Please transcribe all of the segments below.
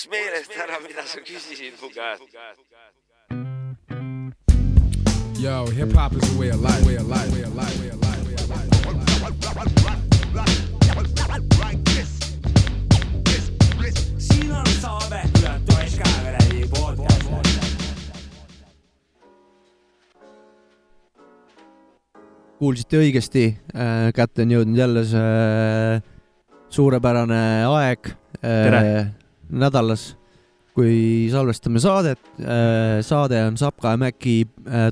läks meelest ära, mida sa küsisid mu käest. Yo, hip hop is a way of life, way of life, way of life, way of life, way of life. siin on saade, kurat, oleks ka kuradi podcast. kuulsite õigesti, kätte on jõudnud jälle see suurepärane aeg Tere. Äh, nädalas, kui salvestame saadet. saade on Sapka ja Mäki äh,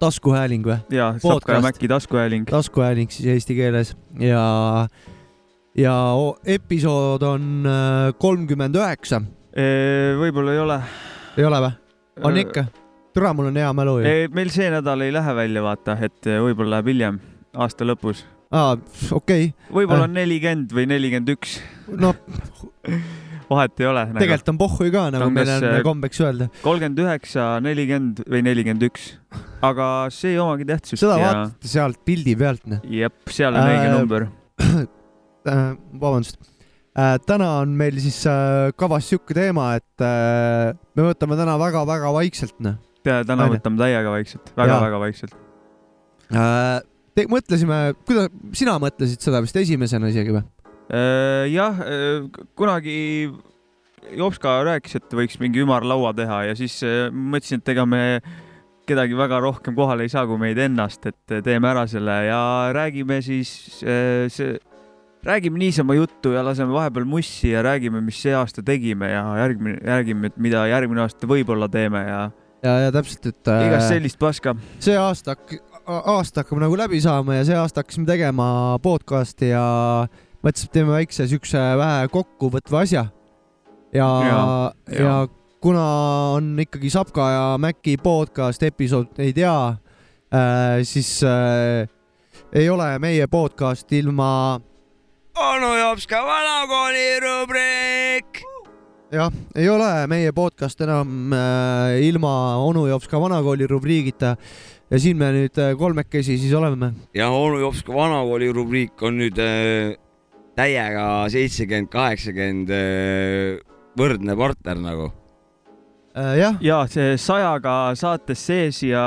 taskuhääling või? ja Sapka ja. Mäkki taskuhääling. taskuhääling siis eesti keeles ja, ja episood on äh, kolmkümmend üheksa, võib-olla ei ole. ei ole või? on ikka? türa, mul on hea mälu ju. meil see nädal ei lähe välja, vaata, et võib-olla läheb hiljem, aasta lõpus. aa, okei, võib-olla Äh. on nelikümmend või nelikümmend üks, no vahet ei ole. tegelikult on pohhui ka, nagu meil on äh, kombeks öelda. kolmkümmend üheksa, nelikümmend või nelikümmend üks, aga see ei omagi tähtsust. seda vaatate sealt pildi pealt, noh. jep, seal on õige Äh, number. äh, vabandust äh,. täna on meil siis äh, kavas sihuke teema, et äh, me võtame täna väga-väga vaikselt, noh täna Aine. võtame täiega vaikselt, Jaa. väga-väga vaikselt. äh,. Te mõtlesime, kuidas, sina mõtlesid seda vist esimesena isegi või? Äh, jah, kunagi Jopska rääkis, et võiks mingi ümarlaua teha ja siis äh, mõtlesin, et ega me kedagi väga rohkem kohale ei saa kui meid ennast, et teeme ära selle ja räägime siis äh, see, räägime niisama juttu ja laseme vahepeal mussi ja räägime, mis see aasta tegime ja järgmine, räägime, et mida järgmine aasta võib-olla teeme ja ja, ja täpselt, et äh, igast sellist paska. see aasta, aasta hakkab nagu läbi saama ja see aasta hakkasime tegema podcast'i ja mõtlesime, et teeme väikse siukse vähe kokkuvõtva asja. ja, ja, ja. jaa. kuna on ikkagi Sapka ja Mäki podcast episood, ei tea äh,, siis äh, ei ole meie podcast ilma, onu Jopska vanakooli rubriik. jah, ei ole meie podcast enam äh, ilma onu Jopska vanakooli rubriigita ja siin me nüüd äh, kolmekesi siis oleme ja onu Jopska vanakooli rubriik on nüüd äh, täiega seitsekümmend, kaheksakümmend äh, võrdne partner nagu. äh,. jah, ja see sajaga saates sees ja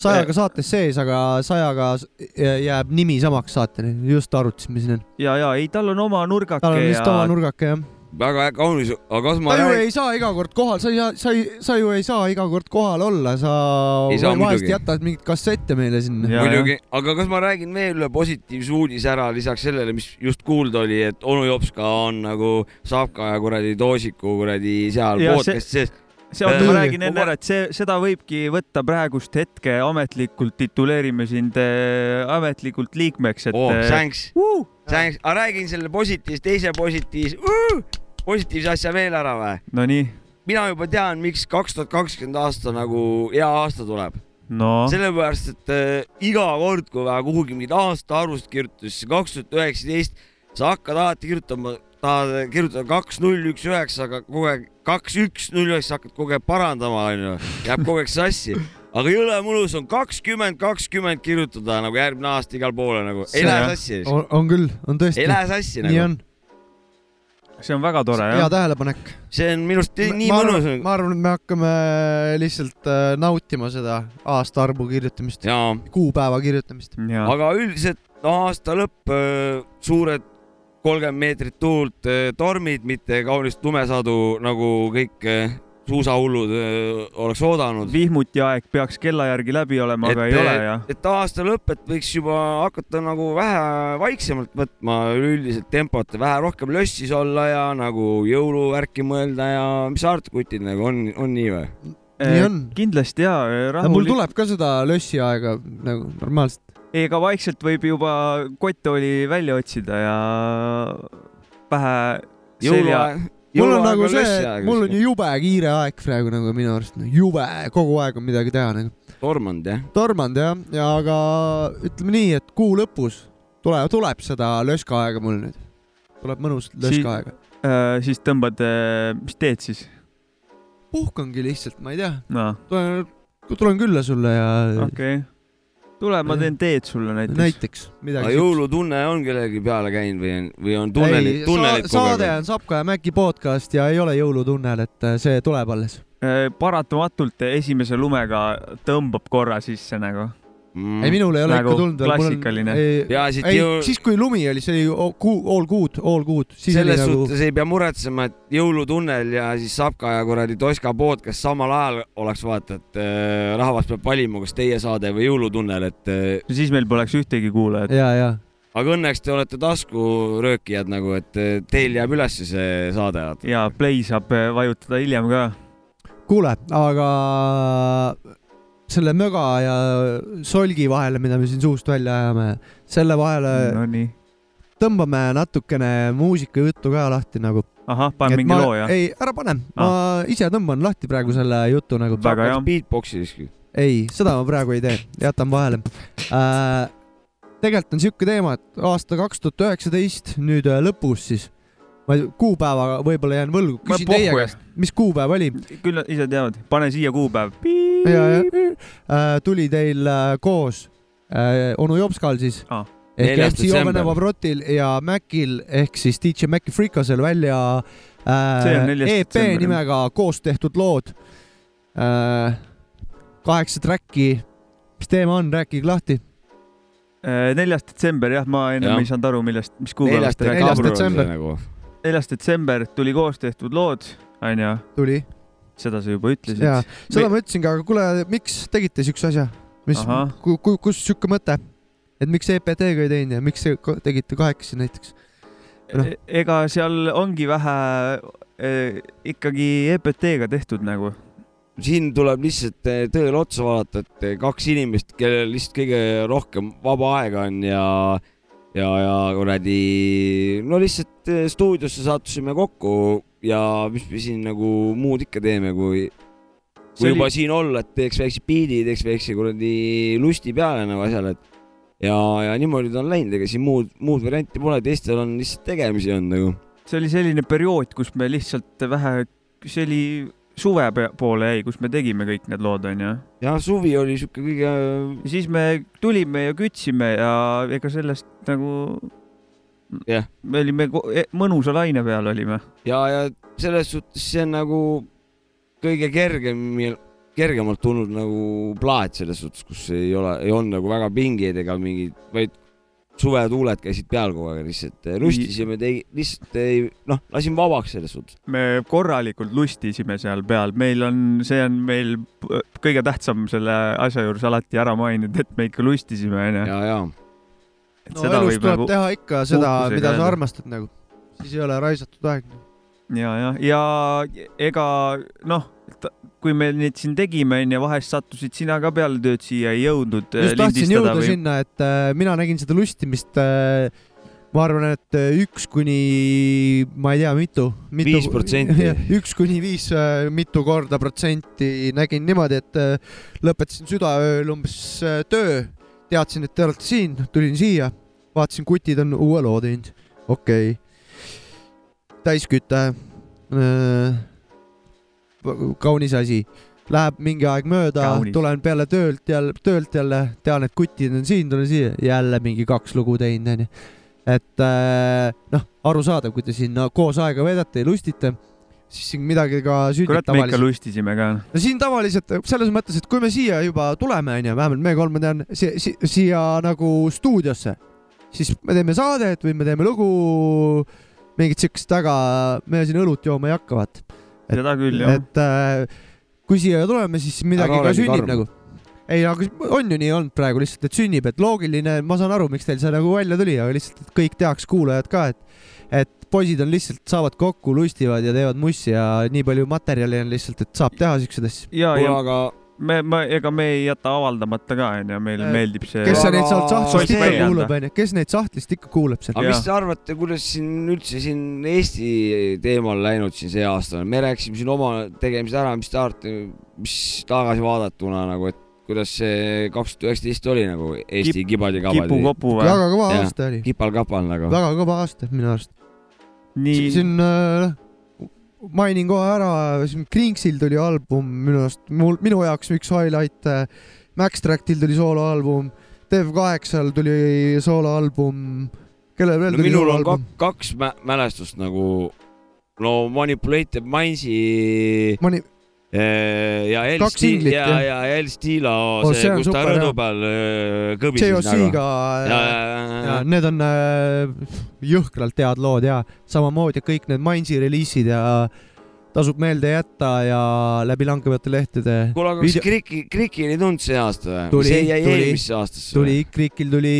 sajaga saates sees, aga sajaga jääb nimi samaks saateni, just arutasime siin. ja, ja ei, tal on oma nurgake tal on vist ja oma nurgake jah. Väga kaunis, aga kas ma ta ju ei saa iga kord kohal, sa ei saa, sa ei, sa ju ei saa iga kord kohal olla, sa vahest jätad mingeid kassette meile sinna. Muidugi, aga kas ma räägin veel ühe positiivse uudise ära lisaks sellele, mis just kuulda oli, et onu Jopska on nagu Savka ja kuradi Toosiku kuradi seal Ja podcast sees. see on, ma räägin enne ära, et see, seda võibki võtta praegust hetke ametlikult, tituleerime sind äh, ametlikult liikmeks, et oh, äh, thanks, uh, aga räägin selle positiivse, teise positiivse uh,, positiivse asja veel ära või? Nonii, mina juba tean, miks kaks tuhat kakskümmend aasta nagu hea aasta tuleb. no sellepärast, et äh, iga kord, kui vaja kuhugi mingit aastaarvust kirjutada, siis kaks tuhat üheksateist, sa hakkad alati kirjutama, tahad kirjutada kaks, null, üks, üheksa, aga kogu aeg kaks, üks, null, üheksa hakkad kogu aeg parandama, onju, jääb kogu aeg sassi. Aga jõle mõnus on kakskümmend, kakskümmend kirjutada nagu järgmine aasta igale poole nagu, ei lähe sassi, on, küll, on tõesti. Ei. lähe sassi nii nagu, on, see on väga tore hea jah. tähelepanek. see on minu arust nii ma mõnus arvan, ma arvan, et me hakkame lihtsalt äh, nautima seda aastaarvu kirjutamist, kuupäeva kirjutamist. aga üldiselt aasta lõpp, suured kolmkümmend meetrit tuult, tormid, mitte kaunist lumesadu nagu kõik suusahullud eh, oleks oodanud. vihmuti aeg peaks kella järgi läbi olema, aga ei ole jah. et aasta lõpp, et võiks juba hakata nagu vähe vaiksemalt võtma üleüldiselt tempot, vähe rohkem lössis olla ja nagu jõuluvärki mõelda ja mis sa arvad, kutid nagu on, on nii või? nii on. kindlasti ja, mul rahulik, tuleb ka seda lössi aega nagu normaalselt. ega vaikselt võib juba kotttooli välja otsida ja pähe selja, jõuluaeg. Mul on nagu see, mul on ju jube kiire aeg praegu nagu minu arust, jube, kogu aeg on midagi teha nagu. tormanud jah? tormanud jah, ja aga ütleme nii, et kuu lõpus tuleb, tuleb seda löskaaega mul nüüd. tuleb mõnus löskaaega. äh, siis tõmbad, mis teed siis? puhkangi lihtsalt, ma ei tea, noh, tulen, tulen külla sulle ja okei okay.. tule, ma teen teed sulle näiteks. näiteks aga jõulutunne on kellelgi peale käinud või on, või on tunnelit, tunnelit saade on Sapka ja Mäki podcast ja ei ole jõulutunnel, et äh, see tuleb alles Äh, paratamatult esimese lumega tõmbab korra sisse nagu. Mm. ei, minul ei ole Nagu ikka tulnud klassikaline. ja siit ei, jõu-, siis kui lumi oli, see oli all good, all good, all good, selles nagu suhtes ei pea muretsema, et jõulutunnel ja siis Sapka ja kuradi Toska podcast samal ajal oleks vaata, et äh, rahvas peab valima, kas teie saade või jõulutunnel, et äh, siis meil poleks ühtegi kuulajat. ja, ja aga õnneks te olete taskuröökijad nagu, et äh, teil jääb ülesse see saade. ja play saab äh, vajutada hiljem ka. kuule, aga selle möga ja solgi vahele, mida me siin suust välja ajame, selle vahele Nonii. tõmbame natukene muusikajuttu ka lahti nagu. ahah, pane mingi ma, loo ja. ei, ära pane, ma ise tõmban lahti praegu selle jutu nagu. väga hea. Beatboxi siiski. ei, seda ma praegu ei tee, jätan vahele äh,. tegelikult on siuke teema, et aasta kaks tuhat üheksateist nüüd äh, lõpus siis, ma kuupäeva võib-olla jään võlgu, küsin teie käest, mis kuupäev oli? küll nad ise teavad, pane siia kuupäev. ja, ja äh, tuli teil äh, koos äh, onu Jopskal siis Aa. ehk MC Joven detsember. Vavrotil ja Mäkil ehk siis DJ Mäki Frikasel välja äh, EP detsember. nimega Koos tehtud lood äh,. kaheksa track'i, mis teema on, rääkige lahti. Äh, neljas detsember jah, ma ennem Jah. ei saanud aru, millest, mis kuupäevast neljas detsember. nagu. Neljas detsember tuli koos tehtud lood, onju, tuli seda sa juba ütlesid ja. seda ma ütlesingi, aga kuule, miks tegite siukse asja, mis ku, ku, kus siuke mõte, et miks EPT-ga ei teinud ja miks tegite kahekesi näiteks? noh. E- ega seal ongi vähe eh, ikkagi EPT-ga tehtud nagu. siin tuleb lihtsalt eh, tõele otsa vaadata, et eh, kaks inimest, kellel lihtsalt kõige rohkem vaba aega on ja, ja, ja kuradi, no lihtsalt eh, stuudiosse sattusime kokku ja mis me siin nagu muud ikka teeme, kui, kui See juba oli- siin olla, et teeks väikse biidi, teeks väikse kuradi lusti peale nagu asjale, et ja, ja niimoodi ta on läinud, ega siin muud, muud varianti pole, teistel on lihtsalt tegemisi on nagu. see oli selline periood, kus me lihtsalt vähe, see oli suve poole jäi, kus me tegime kõik need lood, onju. ja suvi oli siuke kõige, siis me tulime ja kütsime ja ega sellest nagu Jah. me olime e- mõnusa laine peal olime. ja, ja selles suhtes see on nagu kõige kergem, kergemalt tulnud nagu plaat selles suhtes, kus ei ole, ei olnud nagu väga pingeid ega mingid, vaid suvetuuled käisid peal kogu aeg lihtsalt lustisime, lihtsalt ei noh, lasime vabaks selles suhtes. me korralikult lustisime seal peal, meil on, see on meil kõige tähtsam selle asja juures alati ära mainida, et me ikka lustisime, onju. ja, ja et no seda elus tuleb nagu teha ikka seda, mida sa armastad nagu, siis ei ole raisatud aeg. ja, ja, ja ega noh, kui me neid siin tegime, onju, vahest sattusid sina ka peale tööd siia, ei jõudnud äh, just tahtsin lindistada jõuda või sinna, et äh, mina nägin seda lustimist äh, ma arvan, et äh, üks kuni, ma ei tea, mitu, mitu. Viis protsenti. üks kuni viis, mitu korda protsenti nägin niimoodi, et äh, lõpetasin südaööl umbes äh, töö, teadsin, et te olete siin, tulin siia, vaatasin, kutid on uue loo teinud, okei okay.. täisküte äh,. Kaunis asi, läheb mingi aeg mööda tulen peale töölt jälle, töölt jälle, tean, et kutid on siin, tulen siia, jälle mingi kaks lugu teinud, onju et äh, noh, arusaadav, kui te siin no, koos aega veedate ja lustite, siis siin midagi ka sünnib kurat, me ikka tavaliselt. lustisime ka. no siin tavaliselt selles mõttes, et kui me siia juba tuleme, onju, vähemalt me kolm, ma tean si si siia nagu stuudiosse, siis me teeme saadet või me teeme lugu, mingit siukest väga, me siin õlut jooma ei hakka, vaata. Seda küll jah. et äh, kui siia tuleme, siis midagi Ära ka sünnib karm. nagu. ei, aga on ju nii olnud praegu lihtsalt, et sünnib, et loogiline, ma saan aru, miks teil see nagu välja tuli, aga lihtsalt, et kõik teaks, kuulajad ka, et, et poisid on lihtsalt, saavad kokku, lustivad ja teevad mussi ja nii palju materjali on lihtsalt, et saab teha siukseid asju. ja, ja aga me, me, ega me ei jäta avaldamata ka, onju, meile Äh, meeldib see. kes neid sealt sahtlist ikka kuulab, anda. onju, kes neid sahtlist ikka kuulab seal? aga mis te arvate, kuidas siin üldse siin Eesti teemal läinud siin see aasta me rääkisime siin oma tegemised ära, mis te arvate, mis tagasi vaadatuna nagu, et kuidas see kaks tuhat üheksateist oli nagu Eesti kibadi-kabadi, kipu-kopu või? väga kõva aasta oli, kipal-kapal nagu. väga kõva aasta minu arust. nii, siin äh, mainin kohe ära, siin Kringsil tuli album minu arust, mul, minu jaoks üks highlight. Max Tractil tuli sooloalbum, Dev8-l tuli sooloalbum, kellel veel no tuli minul on sooloalbum kak-? kaks mä- mälestust nagu no Manipulated Mindsi Mani-, ja El Kaks singlit, ja, ja El Stilo Oh, see, see kus ta rõdu peal eh, kõbises JOC-ga ja, ja, ja, ja need on äh, jõhkralt head lood ja samamoodi kõik need Mindsi reliisid ja tasub meelde jätta ja läbi langevate lehtede kuule, aga kas Video- Kriki, Krikil ei tulnud see aasta või? Tuli, see jäi tuli. eelmisse aastasse tuli Ikrikil tuli,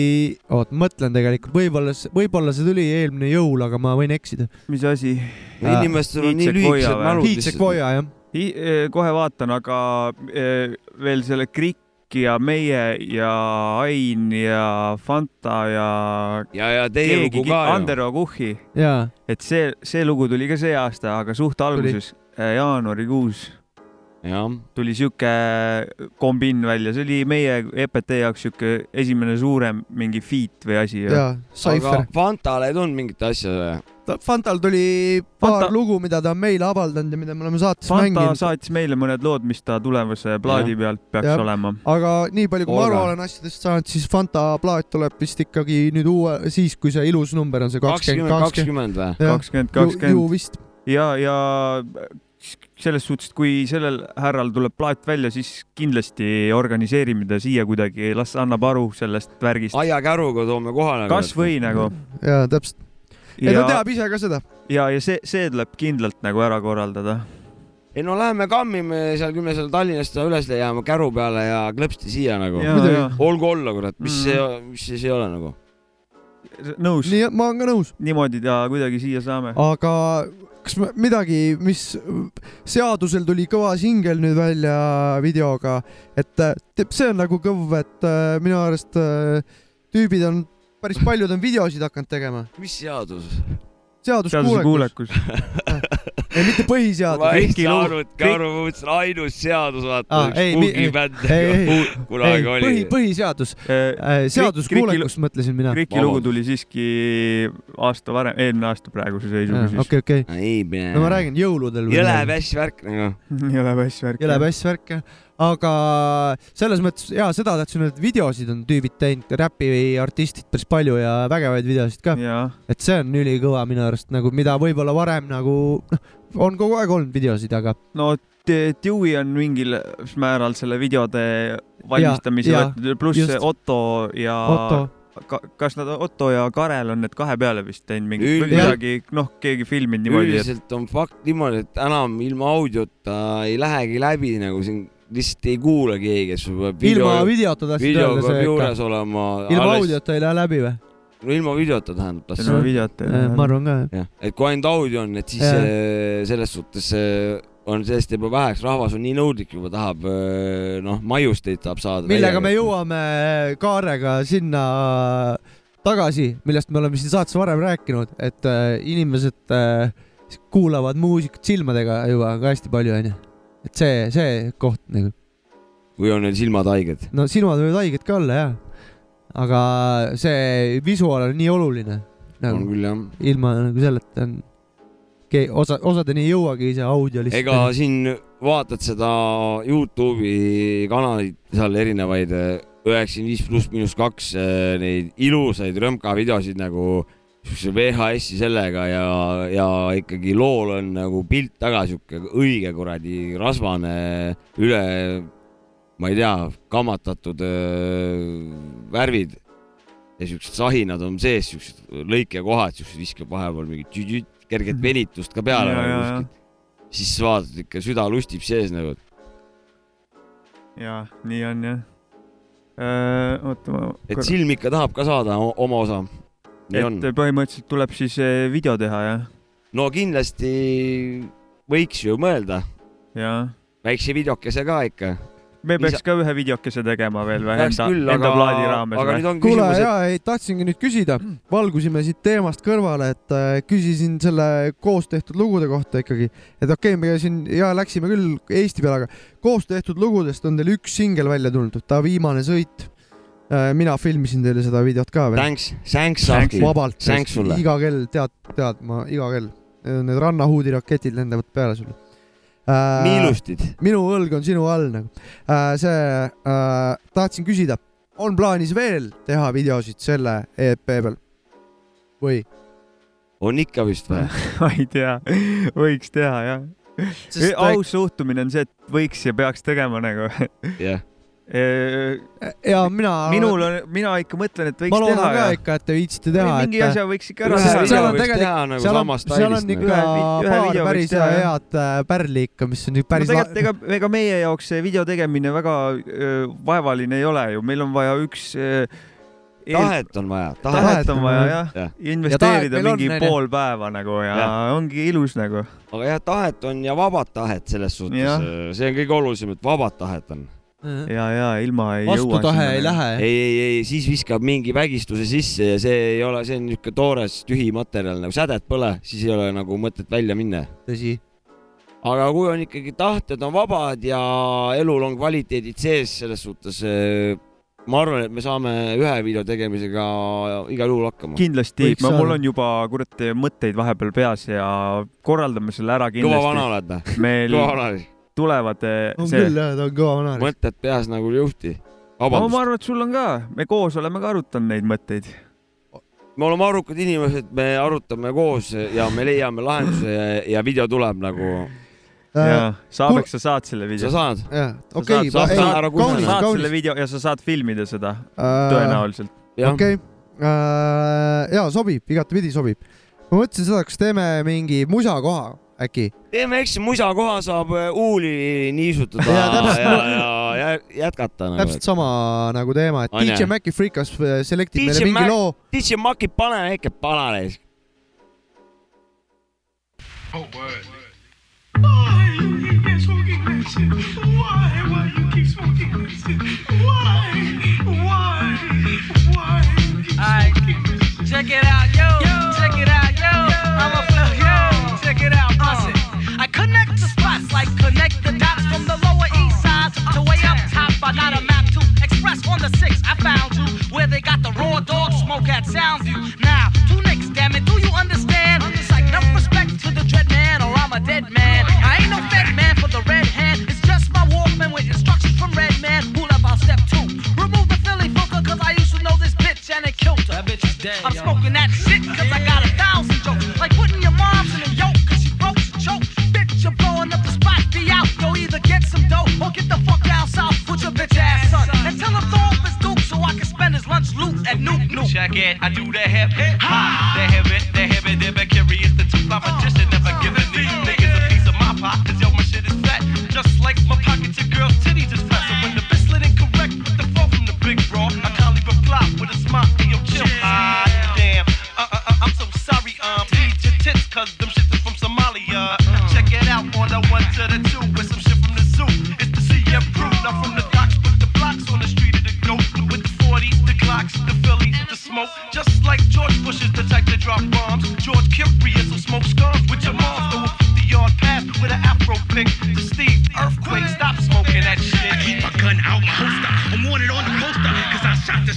oot mõtlen tegelikult, võib-olla, võib-olla see tuli eelmine jõul, aga ma võin eksida. mis asi? inimestel on nii lühikesed mälud Hiitsek. Voja jah, kohe vaatan, aga eh, veel selle Krikk ja meie ja Ain ja Fanta ja ja, ja teie lugu, ka ju. Andero Kuhhi, et see, see lugu tuli ka see aasta, aga suht alguses, jaanuarikuus. jah, tuli sihuke kombin välja, see oli meie EPT jaoks sihuke esimene suurem mingi feat või asi. jaa, Cypher. Fantale ei tulnud mingit asja või? Fantal tuli paar Fanta- lugu, mida ta on meile avaldanud ja mida me oleme saates Fanta mänginud, saatis meile mõned lood, mis ta tulevase plaadi pealt peaks Jah. olema. aga nii palju, kui ma aru Olga. olen asjadest saanud, siis Fanta plaat tuleb vist ikkagi nüüd uue, siis kui see ilus number on see kakskümmend, kakskümmend, kakskümmend. kakskümmend või? kakskümmend, ju kakskümmend vist, ja, ja selles suhtes, kui sellel härral tuleb plaat välja, siis kindlasti organiseerime ta siia kuidagi, las annab aru sellest värgist. aiakäruga toome kohale. kas või nagu. jaa, täpselt. ei, ta ja, teab ise ka seda. ja, ja see, see tuleb kindlalt nagu ära korraldada. ei no läheme kammime seal, küll me seal Tallinnast seda üles leiame käru peale ja klõpsti siia nagu. olgu olla, kurat, mis Mhm. see, mis siis ei ole nagu. nõus, nii, ma olen ka nõus, niimoodi ta kuidagi siia saame. aga kas midagi, mis seadusel tuli kõva singel nüüd välja videoga, et äh, see on nagu kõv, et äh, minu arust äh, tüübid on, päris paljud on videosid hakanud tegema. mis seadus? seaduskuulekus, ei mitte põhiseadus. ma ei lugu- saanudki aru, ma mõtlesin ainus seadus, vaata ei, nagu kunagi ei, oli põhi, põhiseadus, Kriki seaduskuulekus mõtlesin mina. Kriki lugu tuli siiski aasta varem, eelmine aasta praeguse seisuga siis. okei, okei, no ma räägin jõuludel. jõle päss värk nagu. jõle pass värk. jõle päss värk jah, aga selles mõttes ja seda tahtsin öelda, et videosid on tüübid teinud, räpiartistid päris palju ja vägevaid videosid ka, et see on ülikõva minu arust nagu, mida võib-olla varem nagu noh, on kogu aeg olnud videosid, aga no Dewey on mingil määral selle videode valmistamise võtnud, pluss just. Otto ja Otto, ka, kas nad Otto ja Karel on need kahe peale vist teinud Üldiselt- midagi, noh, keegi filminud niimoodi, et üldiselt on fakt niimoodi, et enam ilma audiota ei lähegi läbi nagu siin lihtsalt ei kuula keegi, sul peab ilma video, videota tahtsid video öelda see ikka, olema. ilma audiota ei lähe läbi või? no ilma videota tähendab ilma tahtsin. videota. ma arvan ka jah. et kui ainult audio on, et siis Jah. äh, selles suhtes äh, on sellest juba väheks, rahvas on nii nõudlik juba tahab äh, noh, maiusteid tahab saada. millega me jõuame Kaarega sinna tagasi, millest me oleme siin saates varem rääkinud, et inimesed kuulavad muusikat silmadega juba ka hästi palju, onju. Et see, see koht nagu, või on neil silmad haiged? no silmad võivad haiged ka olla jah, aga see visuaal on nii oluline on nagu küll jah. ilma nagu selleta on, osa, osadeni ei jõuagi see audio lihtsalt. ega siin vaatad seda Youtube'i kanalit, seal erinevaid üheksakümmend viis pluss miinus kaks äh, neid ilusaid rõmka videosid nagu siukse VHS-i sellega ja, ja ikkagi lool on nagu pilt taga siuke õige kuradi rasvane üle, ma ei tea, kammatatud öö, värvid ja siuksed sahinad on sees, siuksed lõikekohad, siuksed viskab vahepeal mingit kerget venitust ka peale Ja, nagu ja, ja. siis vaatad ikka süda lustib sees nagu. jaa, nii on jah. oota, ma. et silm ikka tahab ka saada oma osa. Nii on et. põhimõtteliselt tuleb siis eh, video teha jah, no kindlasti võiks ju mõelda väikse videokese ka ikka. me peaks sa- ka ühe videokese tegema veel või peaks enda, küll, aga plaadi, raames aga nüüd on kuule küsimus, et ja ei tahtsingi nüüd küsida, valgusime siit teemast kõrvale, et äh, küsisin selle koos tehtud lugude kohta ikkagi, et okei okay,, me siin ja läksime küll Eesti peale, aga koos tehtud lugudest on teil üks singel välja tulnud, ta Viimane sõit. Mina filmisin teile seda videot ka veel. thanks, thanks vabalt, Thanks sulle. iga kell tead, tead ma iga kell, need rannahuudiraketid lendavad peale sulle äh,. miilustid. minu õlg on sinu all nagu äh,. see äh,, tahtsin küsida, on plaanis veel teha videosid selle EP peal või? on ikka vist või? ma ei tea, võiks teha jah. Sest aus suhtumine on see, et võiks ja peaks tegema nagu. jah, ja mina, minul on, mina ikka mõtlen, et võiks ma loodan teha ka ja ikka, et te viitsite teha, mingi et asja võiks ikka ära teha. seal on tegelikult- teha nagu seal on, seal on ikka paar video päris teha, head äh, pärli ikka, mis on nüüd no päris tegelikult ega, ega meie jaoks see video tegemine väga öö, vaevaline ei ole ju, meil on vaja üks öö, eel- tahet on vaja, tahet. on vaja jah Jah., investeerida on, mingi onju. pool päeva nagu ja, ja. Ongi ilus nagu. aga jah, tahet on ja vabat tahet selles suhtes see on kõige olulisem, et vabat tahet on. ja, ja ilma ei jõua. vastutahe ei. lähe. ei, ei, ei, siis viskab mingi vägistuse sisse ja see ei ole, see on niisugune toores tühi materjal nagu sädet pole, siis ei ole nagu mõtet välja minna. tõsi. aga kui on ikkagi tahted on vabad ja elul on kvaliteedid sees, selles suhtes eh, ma arvan, et me saame ühe video tegemisega igal juhul hakkama. kindlasti, mul on juba kurat mõtteid vahepeal peas ja korraldame selle ära kõva vana kindlasti. oled või? kõva vana, tulevad eh, on see küll, jah, ta on kõva vana. mõtted peas nagu juhti. no ma arvan, et sul on ka, me koos oleme ka arutanud neid mõtteid. me oleme arukad inimesed, me arutame koos ja me leiame lahenduse ja, ja video tuleb nagu, ja Saabeks, sa saad selle sa video. saad. okei, saad- kuulata. kaunis, saad selle kaunis. video ja sa saad filmida seda Äh, tõenäoliselt. okei, ja sobib, igatepidi sobib. ma mõtlesin seda, kas teeme mingi musakoha äkki. teeme eks musa koha saab äh, huuli niisutada Jaa, ja, täpselt. ja, ja, ja jätkata nagu. täpselt sama nagu teema, et DJ? Maci Freekas äh, selektib meile mingi Mac- loo. DJ Maki, pane väike panale. Oh, word. Why you keep smoking that shit? Why? Why you keep smoking that shit? Why? Why? Why you keep smoking that shit? check it out, yo. Check the like connect the dots from the lower east side to way up top. I got a map to express on the six. I found you where they got the raw dog smoke at Soundview. Now, two nicks, damn it, do you understand? It's like enough respect to the dread man, or I'm a dead man. I ain't no fed man for the red hand. It's just my Walkman with instructions from Red Man. Who left out step two? Remove the Philly Booker, cause I used to know this bitch and it killed her. That bitch is dead. I'm smoking that shit, cause I got a thousand either get some dough or get the fuck down south with your bitch ass son. And tell him throw up his duke so I can spend his lunch loot at Nuke Nuke. Check it, I do the hip hip hop, the hip it, the hip it, the curious, the two competition, never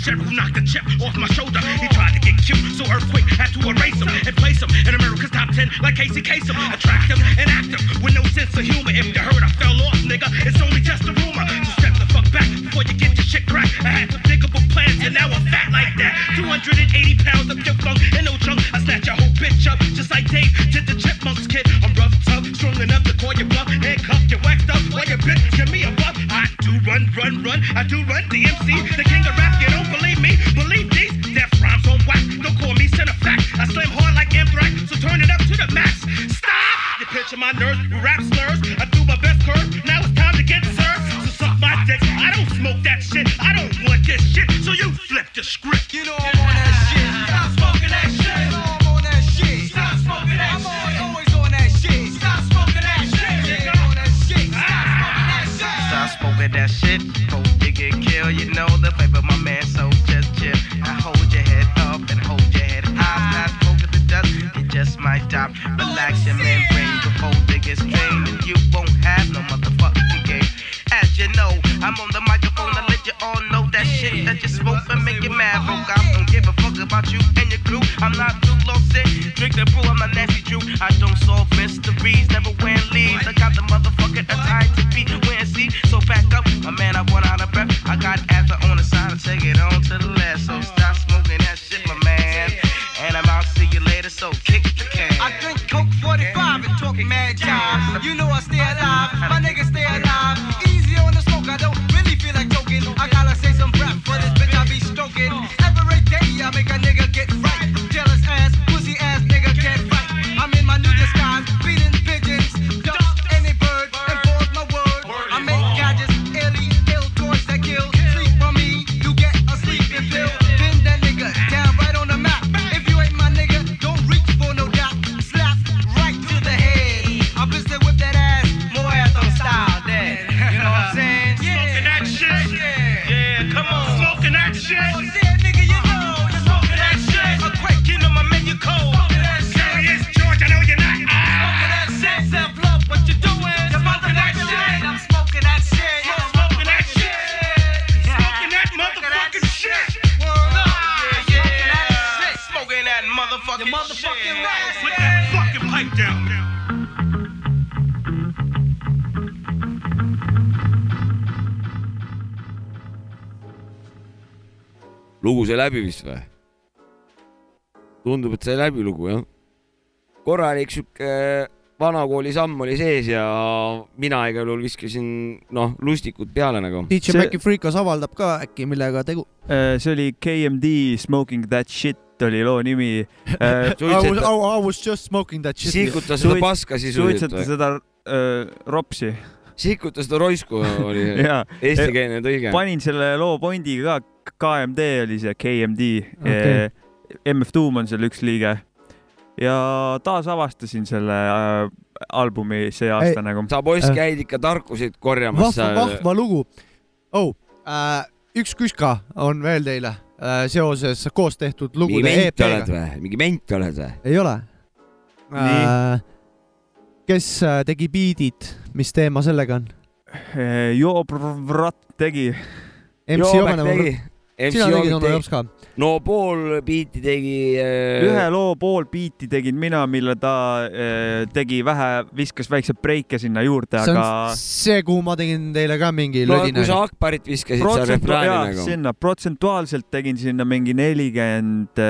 Who knocked the chip off my shoulder. He tried to get cute, so Earthquake had to erase him and place him in America's top 10 like Casey Kasem. Attract him and act him with no sense of humor. If you heard I fell off, nigga, it's only just a rumor. So step the fuck back before you get your shit cracked. I had some thinkable plans and now I'm fat like that. 280 pounds of pure funk and no junk. I snatch your whole bitch up just like Dave did the Chipmunks kid. I'm rough, tough, strong enough to call you bluff. Handcuffed, you waxed up like a bitch. Give me a buff. I do run, run, run. I do run. DMC, the king of rap. to my nerves, who rap slurs, läbi vist või? tundub, et sai läbi lugu jah. korralik sihuke vanakooli samm oli sees ja mina igal juhul viskasin noh, lustikud peale nagu. DJ See- Maci Freekas avaldab ka äkki, millega tegu. Äh, see oli KMD Smoking That Shit oli loo nimi. I was, I was just smoking that shit. sikuta seda paska sisuliselt suitseta seda äh, ropsi sikuta seda roisku oli ja eestikeelne tõlge. panin selle loo pointi ka, KMD oli see KMD okay.. MF Doom on seal üks liige ja taasavastasin selle äh, albumi see aasta Ei, nagu. sa poiss Äh. käid ikka tarkuseid korjamas. vahva, vahva lugu oh,. Äh, üks küska on veel teile äh, seoses koos tehtud mingi lugude ment oled EP-ga. või? mingi ment oled või? ei ole äh,. kes äh, tegi biidid, mis teema sellega on? Joobrat tegi. MC Jovene, sina tegid tegi. Jops ka? no pool biiti tegi. ühe loo pool biiti tegin mina, mille ta äh, tegi vähe, viskas väikse breike sinna juurde, see aga see, kuhu ma tegin teile ka mingi no lödina kui. sa Akbarit viskasid seal protsentu- refrääni nagu. sinna protsentuaalselt tegin sinna mingi nelikümmend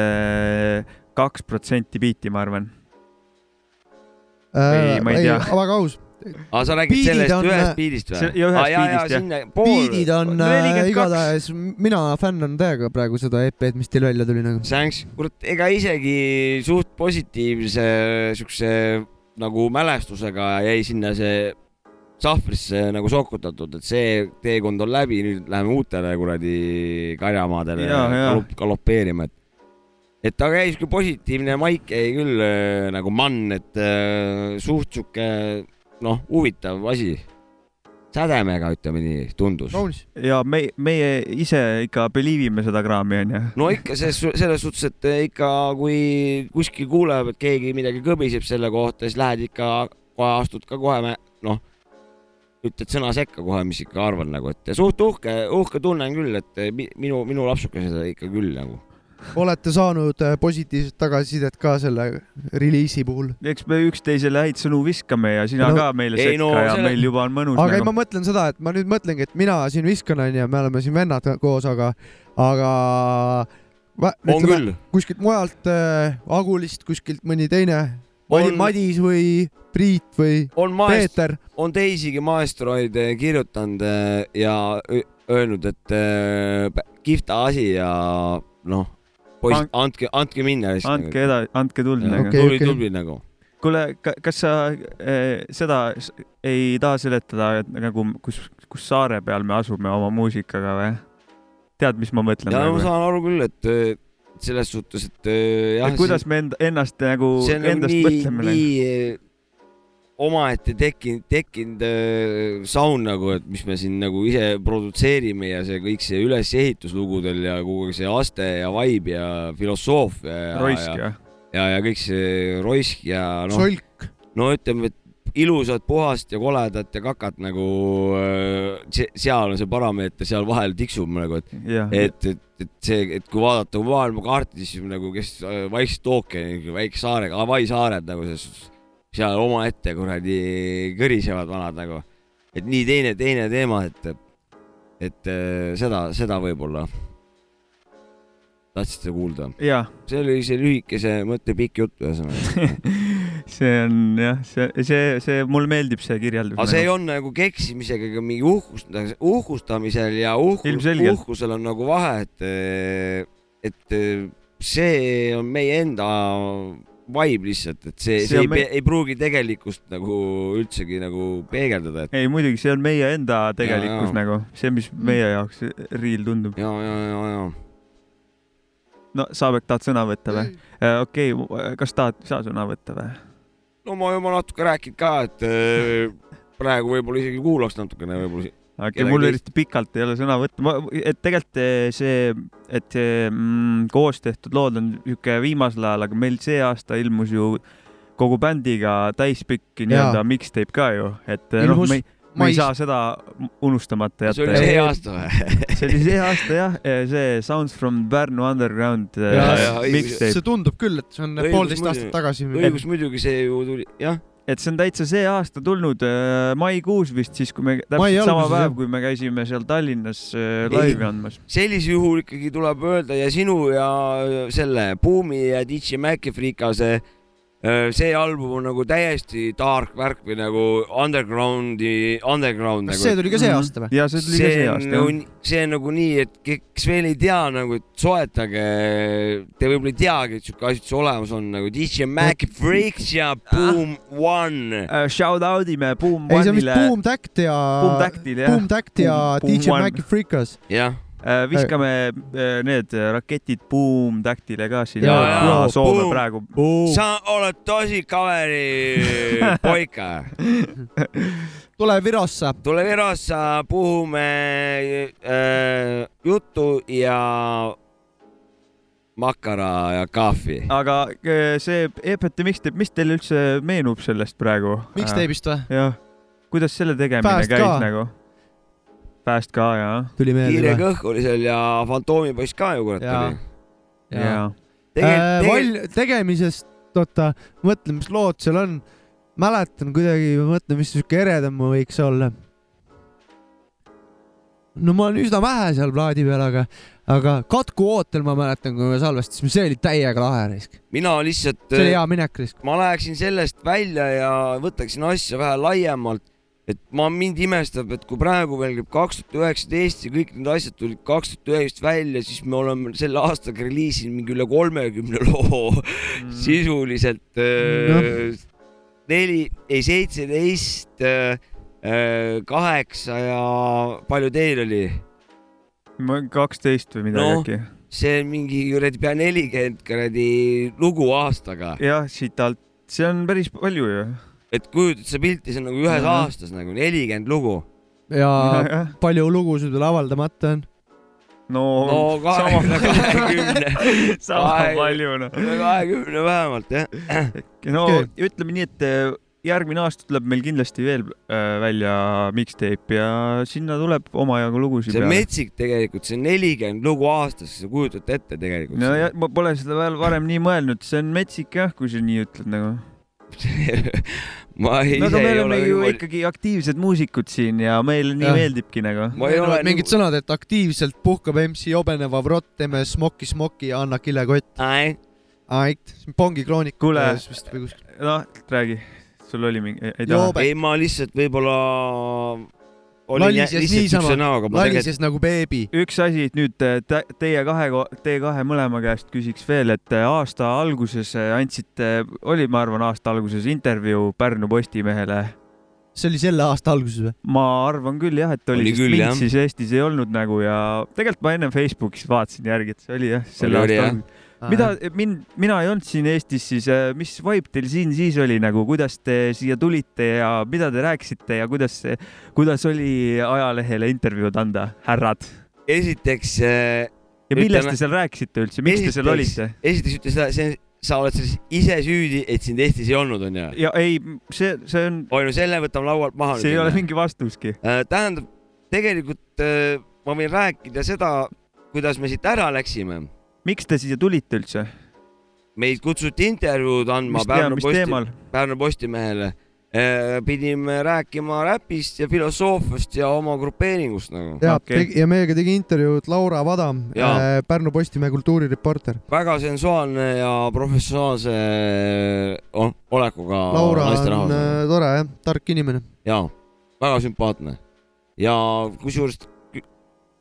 kaks protsenti biiti, ma arvan. Või ma ei tea. Äh, väga aus. Aga sa räägid Biidid sellest on- ühest biidist või See-? ja ühest biidist, jah. sinna pool. biidid on äh, 42. igatahes, mina fännan täiega praegu seda EP-d, mis teil välja tuli nagu. Thanks, kurat, ega isegi suht positiivse siukse nagu mälestusega jäi sinna see sahvrisse nagu sokutatud, et see teekond on läbi, nüüd läheme uutele kuradi karjamaadele galop- galopeerima, et et ta käis kui positiivne maik jäi küll äh, nagu mann, et äh, suht sihuke noh, huvitav asi. sädemega ütleme nii, tundus. ja me, meie ise ikka believe ime seda kraami onju. no ikka selles, selles suhtes, et ikka kui kuskil kuuleb, et keegi midagi kõbiseb selle kohta, siis lähed ikka kohe astud ka kohe, noh, ütled sõna sekka kohe, mis ikka arvad nagu, et suht uhke, uhke tunne on küll, et mi- minu, minu lapsukesed ikka küll nagu. Olete saanud äh, positiivset tagasisidet ka selle reliisi puhul? eks me üksteisele häid sõnu viskame ja sina No- ka meile ei, sekka no ja selle- meil juba on mõnus aga ei, nagu. ma mõtlen seda, et ma nüüd mõtlengi, et mina siin viskan, onju, me oleme siin vennad koos, aga, aga va- on ütleme, küll. kuskilt mujalt äh, Agulist, kuskilt mõni teine, On- Madis või Priit või on maest-, Peeter, on teisigi maestroid kirjutanud eh, ja öelnud, et pä- kihvta asi ja noh, poiss An-, andke, andke minna andke edasi, andke tuld nagu tubli, tubli nagu. kuule, kas sa äh, seda ei taha seletada, et nagu kus, kus saare peal me asume oma muusikaga või? tead, mis ma mõtlen ja ma nagu? saan aru küll, et eh, selles suhtes, et eh, jah, kuidas me enda, ennast nagu nagu endast nii, mõtleme nagu. nii eh, omaette tekkinud, tekkinud eh, sound nagu, et mis me siin nagu ise produtseerime ja see kõik see ülesehitus lugudel ja kogu see aste ja vibe ja filosoofia ja, roisk ja, jah? ja, ja kõik see roisk ja noh, solk, no ütleme, et ilusat, puhast ja koledat ja kakat nagu äh, se- seal on see parameeter seal vahel tiksub nagu, et jah, et, et, et see, et kui vaadata maailmakaarti, siis nagu kes äh, Vaikset ookeani, väike saarega, Hawaii saared nagu see, seal omaette kuradi kõrisevad vanad nagu. et nii teine, teine teema, et, et seda, seda võib-olla tahtsite kuulda. see oli see lühikese mõttepikk jutt ühesõnaga. see on jah, see, see, see, mulle meeldib see kirjeldus. aga see ei on nagu keksimisega ega mingi uhkust, uhkustamisel ja uhkus, uhkusel on nagu vahe, et, et see on meie enda vibe lihtsalt, et see, See see, ei, me... ei pruugi tegelikkust nagu üldsegi nagu peegeldada, et ei muidugi, see on meie enda tegelikkus jaa. nagu, see, mis meie jaoks real tundub. ja, ja, ja, ja no Saabek, tahad sõna võtta või? okei okay,, kas tahad sa sõna võtta või? no ma juba natuke rääkinud ka, et äh, praegu võib-olla isegi kuulaks natukene võib-olla si- aga Kedagi mul teist. eriti pikalt ei ole sõna võtta, et tegelikult eh, see, et see mm, koos tehtud lood on niisugune viimasel ajal, aga meil see aasta ilmus ju kogu bändiga täispikk nii-öelda mixtape ka ju, et eh, noh, me, me ei saa seda unustamata see oli jätta. see aasta või? see oli see aasta jah, see Sounds from Pärnu Underground eh, Ja, ja, õigus. mixtape, see tundub küll, et see on Õigus poolteist aastat tagasi. õigus muidugi see ju tuli, jah, et see on täitsa see aasta tulnud äh, maikuus vist siis, kui me täpselt sama päev kui me käisime seal Tallinnas äh, laivi andmas. sellisel juhul ikkagi tuleb öelda ja sinu ja selle Buumi ja DJ Maci Freekase see album on nagu täiesti dark värk või nagu undergroundi, underground kas nagu. see tuli ka see aasta või? ja see tuli ka see see on aasta nagu jah. nii- see on nagu nii, et ke- kes veel ei tea nagu, et soetage, te võib-olla ei teagi, et siuke asi üldse olemas on nagu DJ Mac Freaks ja Boom One. Uh, shout out ime Boom ei, see on vist One'ile, Boom Tact ja Boom Tactil jah Boom Tact ja Boom- Boom DJ One. Maci Freekas. jah. Viskame uh, need raketid Boom Tactile ka siin Ja, ja, ja, Soome Boom. praegu. sa oled tosi kaveri poika. tule Virossa. tule Virossa, puhume äh, juttu ja makara ja kahvi. aga äh, see EPT mixtape, mis teile üldse meenub sellest praegu? Mixtape'ist või? jah, kuidas selle tegemine Fast käis ka. nagu? Fast ka meelde kiire kõhk oli seal ja Fantoomipoiss ka ju kurat Jaa. oli. ja tegelikult, Val-, tegemisest, oota, mõtlen, mis lood seal on. mäletan kuidagi, mõtlen, mis siuke eredam võiks olla. no ma olen üsna vähe seal plaadi peal, aga, aga Katku ootel ma mäletan, kui me salvestasime, see oli täiega lahe risk. mina lihtsalt, see oli hea minek risk. ma läheksin sellest välja ja võtaksin asja vähe laiemalt. Et ma, mind imestab, et kui praegu veel käib kaks tuhat üheksateist ja kõik need asjad tulid kaks tuhat üheksateist välja, siis me oleme selle aastaga reliisinud mingi üle kolmekümne loo Mm. sisuliselt äh, neli, ei seitseteist, kaheksa ja palju teil oli? kaksteist või midagi Noh. äkki. see on mingi kuradi pea nelikümmend kuradi lugu aastaga, jah, siit alt, see on päris palju ju. Et kujutad sa pilti, see on nagu ühes Mhm. aastas nagu nelikümmend lugu. ja palju lugusid veel avaldamata on. no, no kahekümne, kahekümne, sama Kahekümne. palju noh. kahekümne vähemalt jah. no Okei. ütleme nii, et äh, järgmine aasta tuleb meil kindlasti veel äh, välja mixtape ja sinna tuleb omajagu lugusid see on metsik tegelikult, see on nelikümmend lugu aastas, sa kujutad ette tegelikult no ja ma pole seda veel varem nii mõelnud, see on metsik jah, kui sa nii ütled nagu. ma no ise me ei ole ju niimoodi- ikkagi aktiivsed muusikud siin ja meile nii Jah. meeldibki nagu. ma ei ole mingid sõnad, et aktiivselt puhkab MC Jobeneva vrott, teeme smoki smoki ja anna kilekott. Ai, ait, Pongi kroonik. Kuule. kuskil. noh, räägi, sul oli mingi, ei taha ei, ma lihtsalt võib-olla Lalises nagu beebi. üks asi nüüd äh, teie kahe, teie kahe mõlema käest küsiks veel, et äh, aasta alguses äh, andsite, oli, ma arvan, aasta alguses intervjuu Pärnu Postimehele. see oli selle aasta alguses või? ma arvan küll jah, et oli, Oli sest küll, mind jah. siis Eestis ei olnud nagu ja tegelikult ma ennem Facebookis vaatasin järgi, et see oli jah, selle Oli, aasta alguses. Mida mind, mina ei olnud siin Eestis, siis äh, mis vibe teil siin siis oli nagu, kuidas te siia tulite ja mida te rääkisite ja kuidas, kuidas oli ajalehele intervjuud anda, härrad? esiteks äh, ja millest Ütleme- te seal rääkisite üldse, miks te seal esiteks- olite? esiteks ütle seda, see, sa oled selles ise süüdi, et sind Eestis ei olnud, onju. ja ei, see, see on, oi no selle võtame laualt maha. see ei ole mingi vastuski. tähendab, tegelikult äh, ma võin rääkida seda, kuidas me siit ära läksime. Miks te siia tulite üldse? meid kutsuti intervjuud andma mis Pärnu Posti? Pärnu Postimehele. pidime rääkima räpist ja filosoofiast ja oma grupeeringust nagu. ja okay., ja meiega tegi intervjuud Laura Vadam, Jaa. Pärnu Postimehe kultuurireporter. väga sensuaalne ja professionaalse oh, olekuga Laura on äh, tore jah, tark inimene. jaa, väga sümpaatne ja kusjuures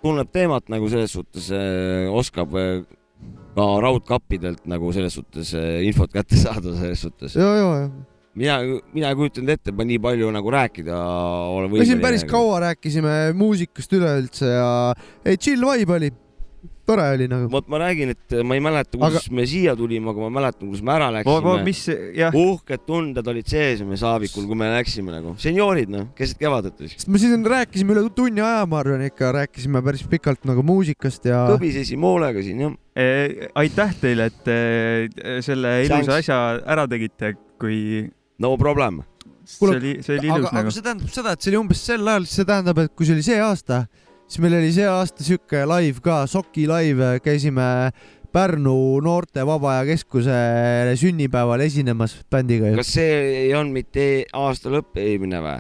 tunneb teemat nagu selles suhtes äh, oskab äh, ka raudkappidelt nagu selles suhtes äh, infot kätte saada selles suhtes. ja, ja, ja. mina, mina ei kujutanud ette, et ma nii palju nagu rääkida olen me siin võimeline. päris kaua rääkisime muusikast üleüldse ja ei, chill vibe oli. Tore oli nagu. vot ma räägin, et ma ei mäleta, kuidas aga... me siia tulime, aga ma mäletan, kuidas me ära läksime. mis, jah, uhked tunded olid sees me Saavikul, kui me läksime nagu, senioorid noh, keset kevadet siis. sest me siis rääkisime üle tunni aja, ma arvan ikka, rääkisime päris pikalt nagu muusikast ja kõbisesime hoolega siin jah. Eh, aitäh teile, et eh, selle ilusa asja ära tegite, kui no problem. see oli, see oli aga ilus, aga nagu. see tähendab seda, et see oli umbes sel ajal, see tähendab, et kui see oli see aasta, siis meil oli see aasta sihuke live ka, Soki live, käisime Pärnu Noorte Vaba Aja Keskuse sünnipäeval esinemas bändiga kas see ei olnud mitte aasta lõpp eelmine või?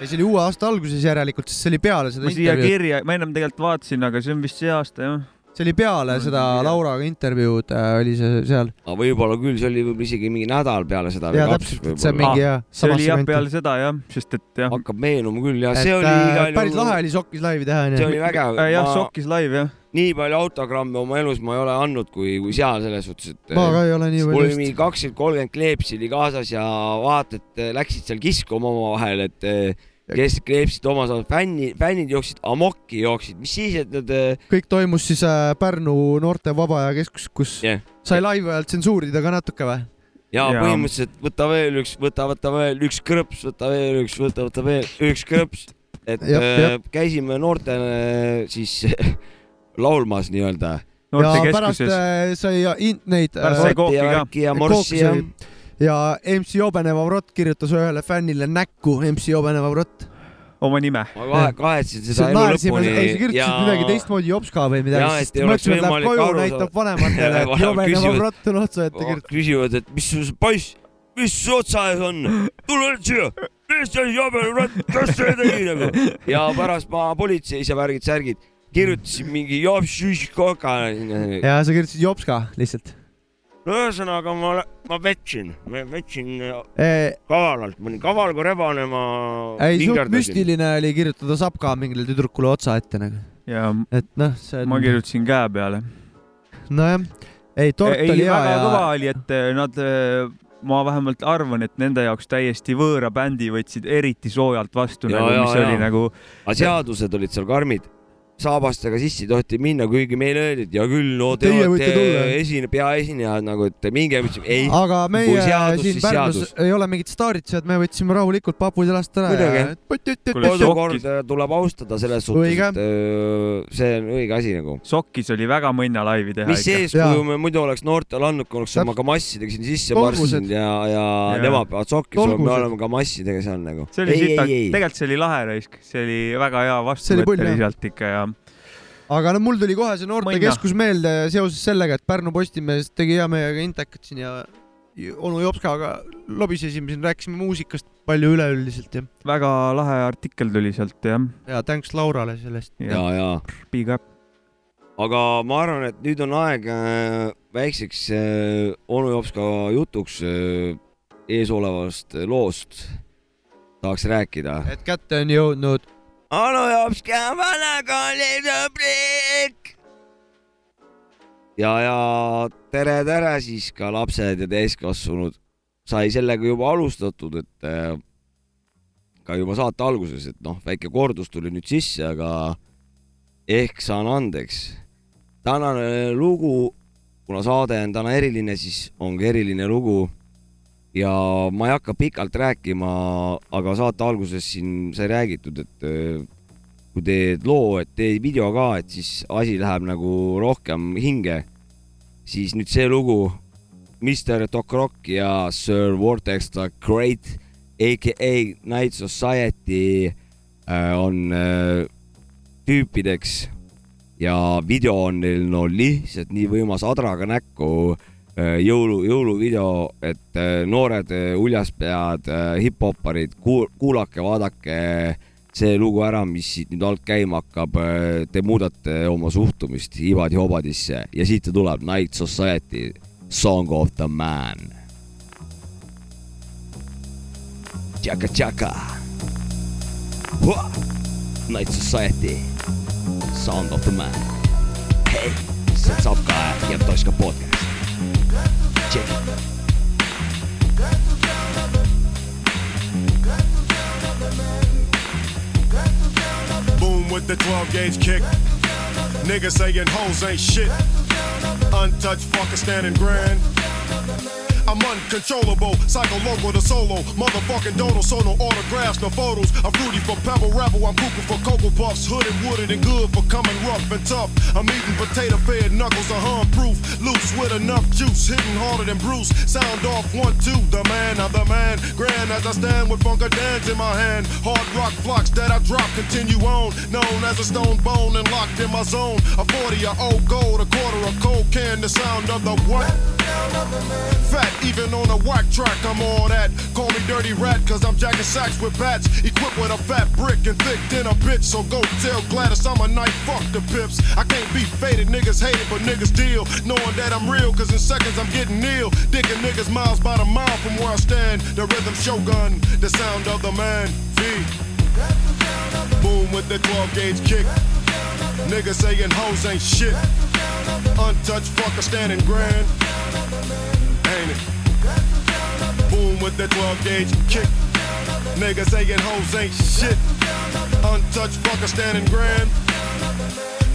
ja see oli uue aasta alguses järelikult, sest see oli peale seda ma siia intervjuud, kirja, ma ennem tegelikult vaatasin, aga see on vist see aasta jah. See oli peale seda. Lauraga intervjuud äh, oli see seal. aga võib-olla küll, see oli võib-olla isegi mingi nädal peale seda. ja täpselt, et see on mingi jah, see oli jah peale seda jah, sest et jah, hakkab meenuma küll ja et see oli äh, päris lahe oli Sokis laivi teha see onju. oli vägev. Äh, jah, Sokkis live jah. nii palju autogramme oma elus ma ei ole andnud, kui, kui seal selles suhtes, et ma ka ei ole nii mul palju oli mingi kakskümmend, kolmkümmend kleepsi oli kaasas ja vaata, et eh, läksid seal kiskuma omavahel, et kes kleepsid oma saanud, fänni, fännid jooksid amokki, jooksid, mis siis, et need eh, kõik toimus siis äh, Pärnu Noorte Vaba Aja Keskus, kus Jah. sai laivi ajal tsensuurida ka natuke või? ja põhimõtteliselt võta veel üks, võta, võta veel üks krõps, võta veel üks, võta, võta veel üks krõps, et Jep, eh, käisime noortele siis laulmas nii-öelda. ja pärast äh, sai in- neid Pärast sai äh, kooki ja ka. Ja ja ja MC Jobenev Avrot kirjutas ühele fännile näkku MC Jobenev Avrot. oma nime. ma kahe, kahetsen seda elu lõpuni ei sa kirjutasid midagi teistmoodi Jopska või midagi, oleks mõtlesime, et läheb koju, näitab vanematele, et Jobenev küsivad- Avrot on otsa ette kirjutanud. küsivad, et mis sul poiss, mis su otsa ees on, tule nüüd siia, mis see jabel rat, kes see tegi nagu. ja pärast ma politseis ja värgid-särgid kirjutasin mingi jopšiškoka. ja sa kirjutasid Jopska lihtsalt. No ühesõnaga ma, ma vetsin, ma vetsin ei, kavalalt, ma olin kaval kui rebane, ma suht vingerdasin. müstiline oli kirjutada Sapka mingile tüdrukule otsa ette nagu, ja et noh, see ma on, kirjutasin käe peale. nojah, ei tort ei, oli hea ja kõva oli, et eh, nad, ma vähemalt arvan, et nende jaoks täiesti võõra bändi võtsid eriti soojalt vastu, Ja, nagu, ja, mis ja. oli nagu aga seadused olid seal karmid. Saabastega sisse ei tohti minna, kuigi meile öeldi, et hea küll, no te Teie olete esine, peaesinejad nagu, et minge, me ütlesime ei. aga meie seadus, siin siis Pärnus seadus. ei ole mingit staaritsejat, me võtsime rahulikult papud jalast ära Muidugi. kodukorda tuleb austada selles suhtes, et öö, see on õige asi nagu. Sokkis oli väga mõnna laivi teha mis ikka. eeskuju me muidu oleks noortele andnud, kui oleks oma kamassidega siin sisse marssinud ja, ja nemad peavad sokki saama, me oleme kamassidega seal nagu. see oli ei, sita, ei, ei, tegelikult see oli lahe raisk, see oli väga hea vastuvõtt oli sealt ikka ja aga no mul tuli kohe see noortekeskus meelde seoses sellega, et Pärnu Postimees tegi hea meiega intekat siin ja onu Jopskaga lobisesime siin, rääkisime muusikast palju üleüldiselt ja, väga lahe artikkel tuli sealt jah. ja thanks Laurale sellest. ja, ja, Big up. aga ma arvan, et nüüd on aeg äh, väikseks äh, onu Jopska jutuks äh, eesolevast loost tahaks rääkida. et kätte on jõudnud onu Jopska vanakooli sõbrik. ja, ja tere, tere siis ka lapsed ja täiskasvanud. sai sellega juba alustatud, et äh, ka juba saate alguses, et noh, väike kordus tuli nüüd sisse, aga ehk saan andeks. tänane lugu, kuna saade on täna eriline, siis ongi eriline lugu ja ma ei hakka pikalt rääkima, aga saate alguses siin sai räägitud, et äh, kui teed loo, et teed video ka, et siis asi läheb nagu rohkem hinge, siis nüüd see lugu, Mr Doc Rock ja Sir Vortex the Great aka Night Society äh, on äh, tüüpideks. Ja video on neil no lihtsalt nii võimas adraga näkku jõulu, jõuluvideo, et äh, noored äh, uljaspead äh, hip-hopparid, kuulake, vaadake see lugu ära, mis siit nüüd alt käima hakkab, te muudate oma suhtumist ibadi-hobadisse ja siit ta tuleb, Night Society, Song of the Man. Tšaka-tšaka. Night Society, Sound of the Man. hei, sealt saab ka ja Toška podcast. Boom with the 12 gauge kick. Niggas saying hoes ain't shit. Untouched fucker standing grand. I'm uncontrollable, psycho local to solo, motherfucking dodo, so no autographs, no photos. I'm fruity for pebble rebel, I'm cooking for cocoa puffs, hooded, wooded, and good for coming rough and tough. I'm eating potato fed knuckles, a hum proof, loose with enough juice, hitting harder than Bruce. Sound off one two, the man, I'm the man. Grand as I stand with funka dance in my hand. Hard rock flocks that I drop continue on, known as a stone bone and locked in my zone. A 40 a old gold, a quarter a cold can, the sound of the what? Fat, even on a whack track, I'm all that. Call me dirty rat, cause I'm jacking sacks with bats. Equipped with a fat brick and thick than a bitch. So go tell Gladys I'm a night fuck the pips. I can't be faded, niggas hate it, but niggas deal. Knowing that I'm real, cause in seconds I'm getting ill. Dicking niggas miles by the mile from where I stand. The rhythm shogun, the sound of the man. V. Boom with the 12 gauge kick. Niggas saying hoes ain't shit. Untouched fucker standing grand. Ain't it? Boom with the 12 gauge kick. Niggas saying hoes ain't shit. Untouched fucker standing grand.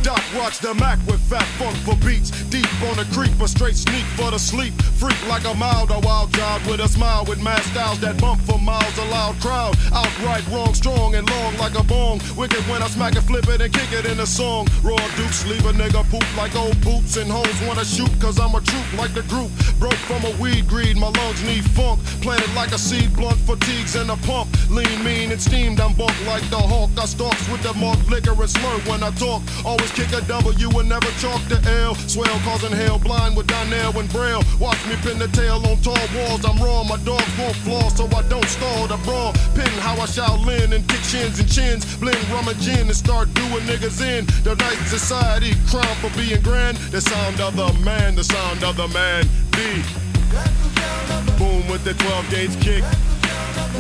Doc watch the Mac with fat funk for beats. Deep on the creep, a straight sneak for the sleep. Freak like a mild, a wild child with a smile with mad styles that bump for miles. A loud crowd, outright wrong, strong and long like a bong. Wicked when I smack it, flip it and kick it in a song. Raw dukes leave a nigga poop like old boots and hoes wanna shoot cause I'm a troop like the group. Broke from a weed greed, my lungs need funk. Planted like a seed, blunt fatigues and a pump. Lean, mean and steamed, I'm bunk like the hawk. I stalks with the malt liquor and slur when I talk. Always kick a W and never chalk the L. Swell causing hell, blind with Donnell and Braille. Watch me pin the tail on tall walls. I'm raw, my dogs won't flaw, so I don't stall the brawl. Pin how I Shaolin and kick chins and chins. Blend rum and gin and start doing niggas in. The night society crown for being grand. The sound of the man, the sound of the man. B. Boom with the 12 gauge kick.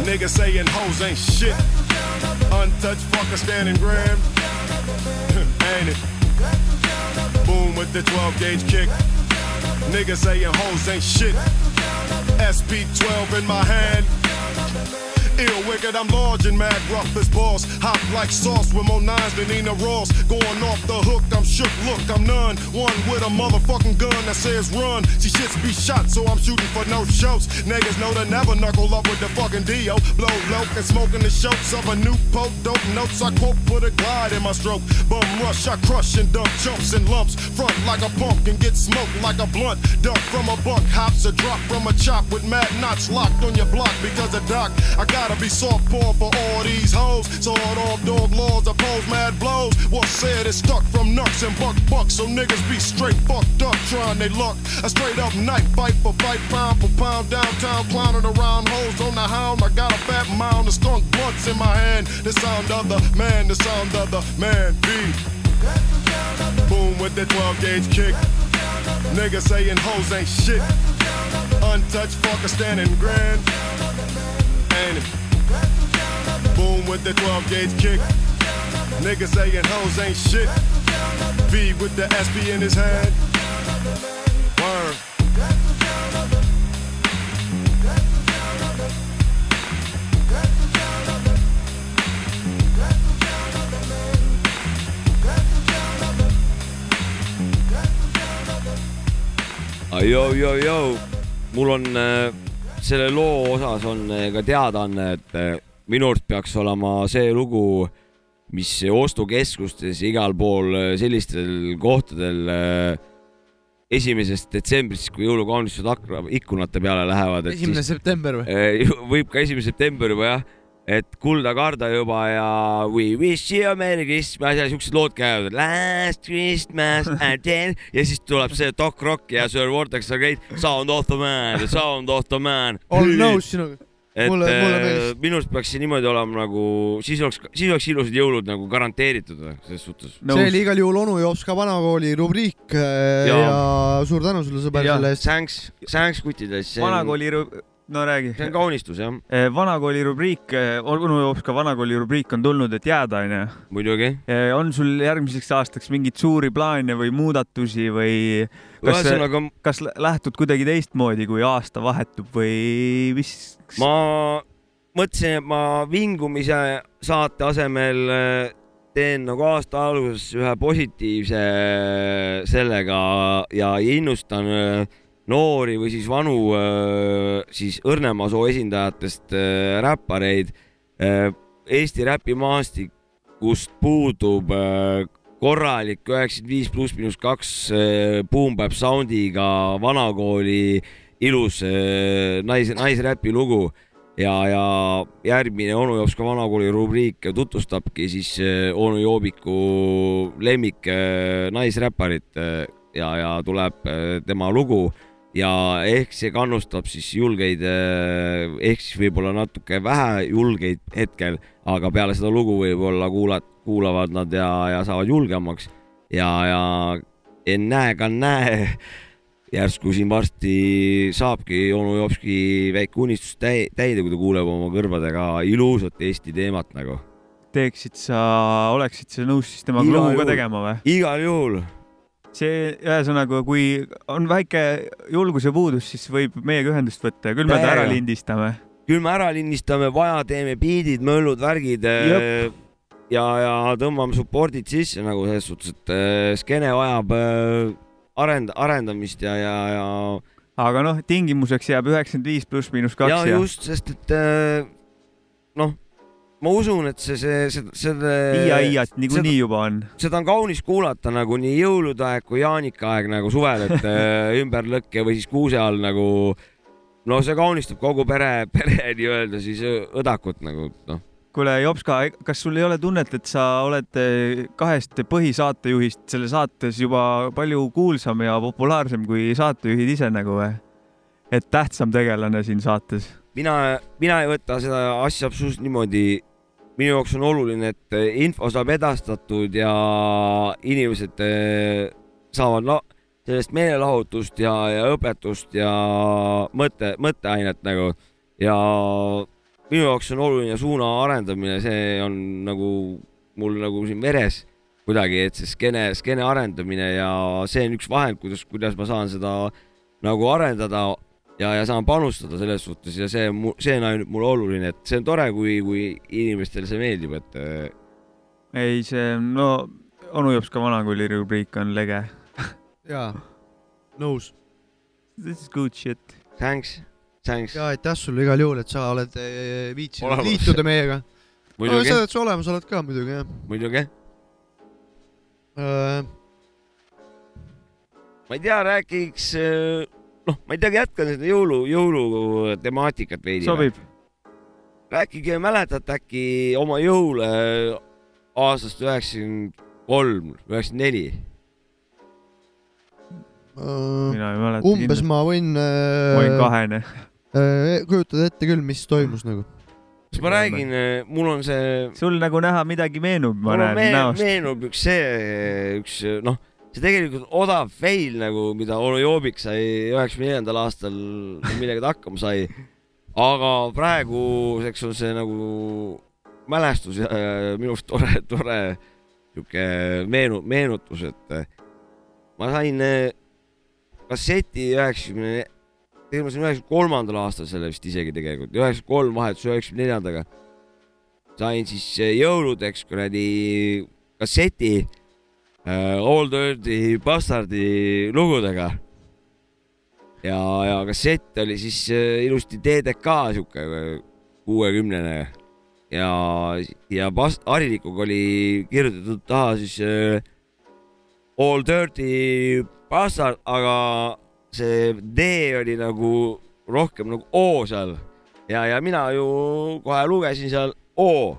Niggas saying hoes ain't shit. Untouched fucker standing grand. ain't it? Boom with the 12 gauge kick. Niggas saying hoes ain't shit. SP12 in my hand. Ill wicked, I'm large and mad rough as boss. Hot like sauce with more nines than Nina Ross. Going off the hook, I'm shook. Look, I'm none. One with a motherfucking gun that says run. See shits be shot, so I'm shooting for no shows. Niggas know to never knuckle up with the fucking Dio. Blow low and smoking the shots of a new poke. Dope notes I quote, put a glide in my stroke. Bum rush, I crush and dump chumps and lumps. Front like a punk and get smoked like a blunt. Duck from a buck, hops a drop from a chop with mad knots locked on your block because of Doc. I gotta be soft poor for all these hoes. Sawed off dog laws, oppose mad blows. What's said is stuck from nuts and buck bucks. So niggas be straight fucked up trying they luck. A straight up night fight for fight, pound for pound. Downtown clowning around hoes on the hound. I got a fat mound of skunk blunts in my hand. The sound of the man, the sound of the man. B. Boom with the 12 gauge kick. Niggas saying hoes ain't shit. Untouched fucker standing grand. Ain't it? Boom with the 12 gauge kick. Niggas saying hoes ain't shit. V with the SP in his hand. Word. Jou-jou-jou, mul on äh, selle loo osas on äh, ka teadaanne, et äh, minu arust peaks olema see lugu, mis ostukeskustes ja igal pool äh, sellistel kohtadel äh, esimesest detsembrist, kui jõulukaunistused akna, ikkunate peale lähevad. esimene september või? Eh, võib ka esimene september juba jah, et kulda karda juba ja We wish you a merry Christmas ja siuksed lood käivad. Last Christmas I did ja siis tuleb see Doc Rock ja Sir Vortex Arcade Sound of the man, sound of the man. All nõus sinuga. Et Mulle- mulle meeldis. minu arust peaks see niimoodi olema nagu, siis oleks, siis oleks ilusad jõulud nagu garanteeritud selles suhtes. see oli igal juhul onu Jopska vanakooli rubriik äh, ja, ja suur tänu sulle sõber Ja, selle eest. Thanks, thanks kuttides. vanakooli, no räägi. see on kaunistus jah, vanakooli rubriik, onu jooks ka vanakooli rubriik on tulnud, et jääda onju. muidugi. on sul järgmiseks aastaks mingeid suuri plaane või muudatusi või ühesõnaga kas lä- lähtud kuidagi teistmoodi, kui aasta vahetub või mis? ma mõtlesin, et ma vingumise saate asemel äh, teen nagu aasta alguses ühe positiivse sellega ja innustan äh, noori või siis vanu siis õrnema soo esindajatest räppareid. Eesti räpimaastikust puudub korralik üheksakümmend viis pluss miinus kaks boom bap sound'iga vanakooli ilus nais, naisräpi lugu. Ja, ja järgmine onu Jops ka vanakooli rubriik tutvustabki siis onu Joobiku lemmik naisräpparit ja, ja tuleb tema lugu. Ja ehk see kannustab siis julgeid, eh, ehk siis võib-olla natuke vähe julgeid hetkel, aga peale seda lugu võib-olla kuulad, kuulavad nad ja, ja saavad julgemaks ja, ja ennäe ka näe. järsku siin varsti saabki onu Jopski väike unistus täi-, täide, kui ta kuuleb oma kõrvadega ilusat Eesti teemat nagu. teeksid sa, oleksid sa nõus siis temaga lugu ka tegema või? igal juhul see ühesõnaga, kui on väike julguse puudus, siis võib meiega ühendust võtta ja küll me ta ära lindistame. Küll me ära lindistame, vaja teeme biidid, möllud, värgid äh, ja, ja tõmbame support'id sisse nagu selles suhtes, et äh, skeene vajab äh, arend-, arendamist ja, ja, ja. aga noh, tingimuseks jääb üheksakümmend viis pluss miinus kaks. ja just, sest et noh ma usun, et see, see, see, selle. Iia-Iiat niikuinii juba on. seda on kaunis kuulata nagu nii jõulude aeg kui jaanika aeg nagu suvel, et äh, ümber lõkke või siis kuuse all nagu. No see kaunistab kogu pere, pere nii-öelda siis õdakut nagu noh kuule, Jopska, kas sul ei ole tunnet, et sa oled äh, kahest põhisaatejuhist selle saates juba palju kuulsam ja populaarsem kui saatejuhid ise nagu või? et tähtsam tegelane siin saates? mina, mina ei võta seda asja absoluutselt niimoodi minu jaoks on oluline, et eh, info saab edastatud ja inimesed eh, saavad no, sellest meelelahutust ja, ja õpetust ja mõtte, mõtteainet nagu ja minu jaoks on oluline suuna arendamine, see on nagu mul nagu siin veres kuidagi, et see skeene, skeene arendamine ja see on üks vahend, kuidas, kuidas ma saan seda nagu arendada ja, ja saan panustada selles suhtes ja see, see on ainult mulle oluline, et see on tore, kui, kui inimestele see meeldib, et. Äh, ei, see, no onu Jops ka vanakooli rubriik on lege jaa, nõus. This is good shit. Thanks, thanks. ja aitäh sulle igal juhul, et sa oled äh, viitsinud liituda meiega. muidugi. sa oled sa olemas oled ka muidugi jah. muidugi uh.... ma ei tea, räägiks uh noh, ma ei tea, jätkan seda jõulu, jõulutemaatikat veidi. sobib. rääkige, mäletate äkki oma jõule aastast üheksakümmend kolm, üheksakümmend neli? Mina ei mäleta. umbes kindlasti. ma võin äh,. ma olin kahene äh,. kujutad ette küll, mis toimus nagu? ma räägin, äh, mul on see. sul nagu näha midagi meenub, ma näen meen, näost. meenub üks see, üks noh see tegelikult odav fail nagu, mida onu Joobik sai üheksakümne neljandal aastal, millega ta hakkama sai. aga praeguseks on see nagu mälestus ja minu arust tore, tore sihuke meenu-, meenutus, et ma sain eh, kasseti üheksakümne, tegelikult ma sain üheksakümne kolmandal aastal selle vist isegi tegelikult, üheksakümmend kolm vahetus üheksakümne neljandaga. sain siis eh, jõuludeks kuradi kasseti äh, All Dirty Bastardi lugudega. ja, ja kassett oli siis äh, ilusti DDK sihuke kuuekümnene ja, ja bast-, harilikuga oli kirjutatud taha siis äh, All Dirty Bastard, aga see D oli nagu rohkem nagu O seal. Ja, ja mina ju kohe lugesin seal O,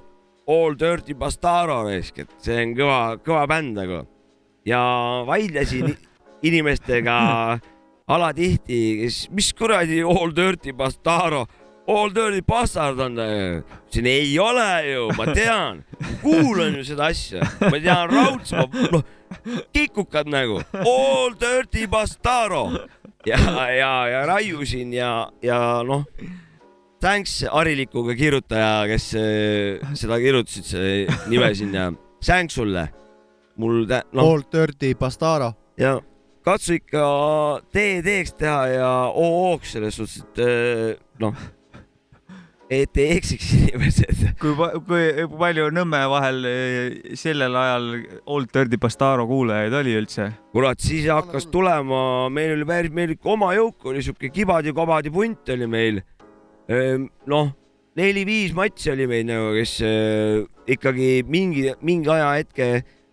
All Dirty Bastaro raisk, et see on kõva, kõva bänd nagu. Ja vaidlesin inimestega alatihti, kes, mis kuradi All Dirty Bastaro, All Dirty Bastard on ta ju. ütlesin, ei ole ju, ma tean, kuulan ju seda asja, ma tean raudselt, noh, kikukad nagu, All Dirty Bastaro ja, ja, ja raiusin ja, ja noh thanks harilikuga kirjutaja, kes äh, seda kirjutasid, see nime sinna. thanks sulle mul no.. Old Dirty Bastaro. ja katsu ikka DD-ks teha ja OO-ks selles suhtes, et eh, noh, et ei eksiks inimesed. kui, kui palju Nõmme vahel eh, sellel ajal Old Dirty Bastaro kuulajaid oli üldse? kurat, siis hakkas tulema, meil oli päris, meil oma jõuk oli siuke kibadi-kobadi punt oli meil. noh, neli-viis matši oli meil nagu, kes öö, ikkagi mingi, mingi ajahetke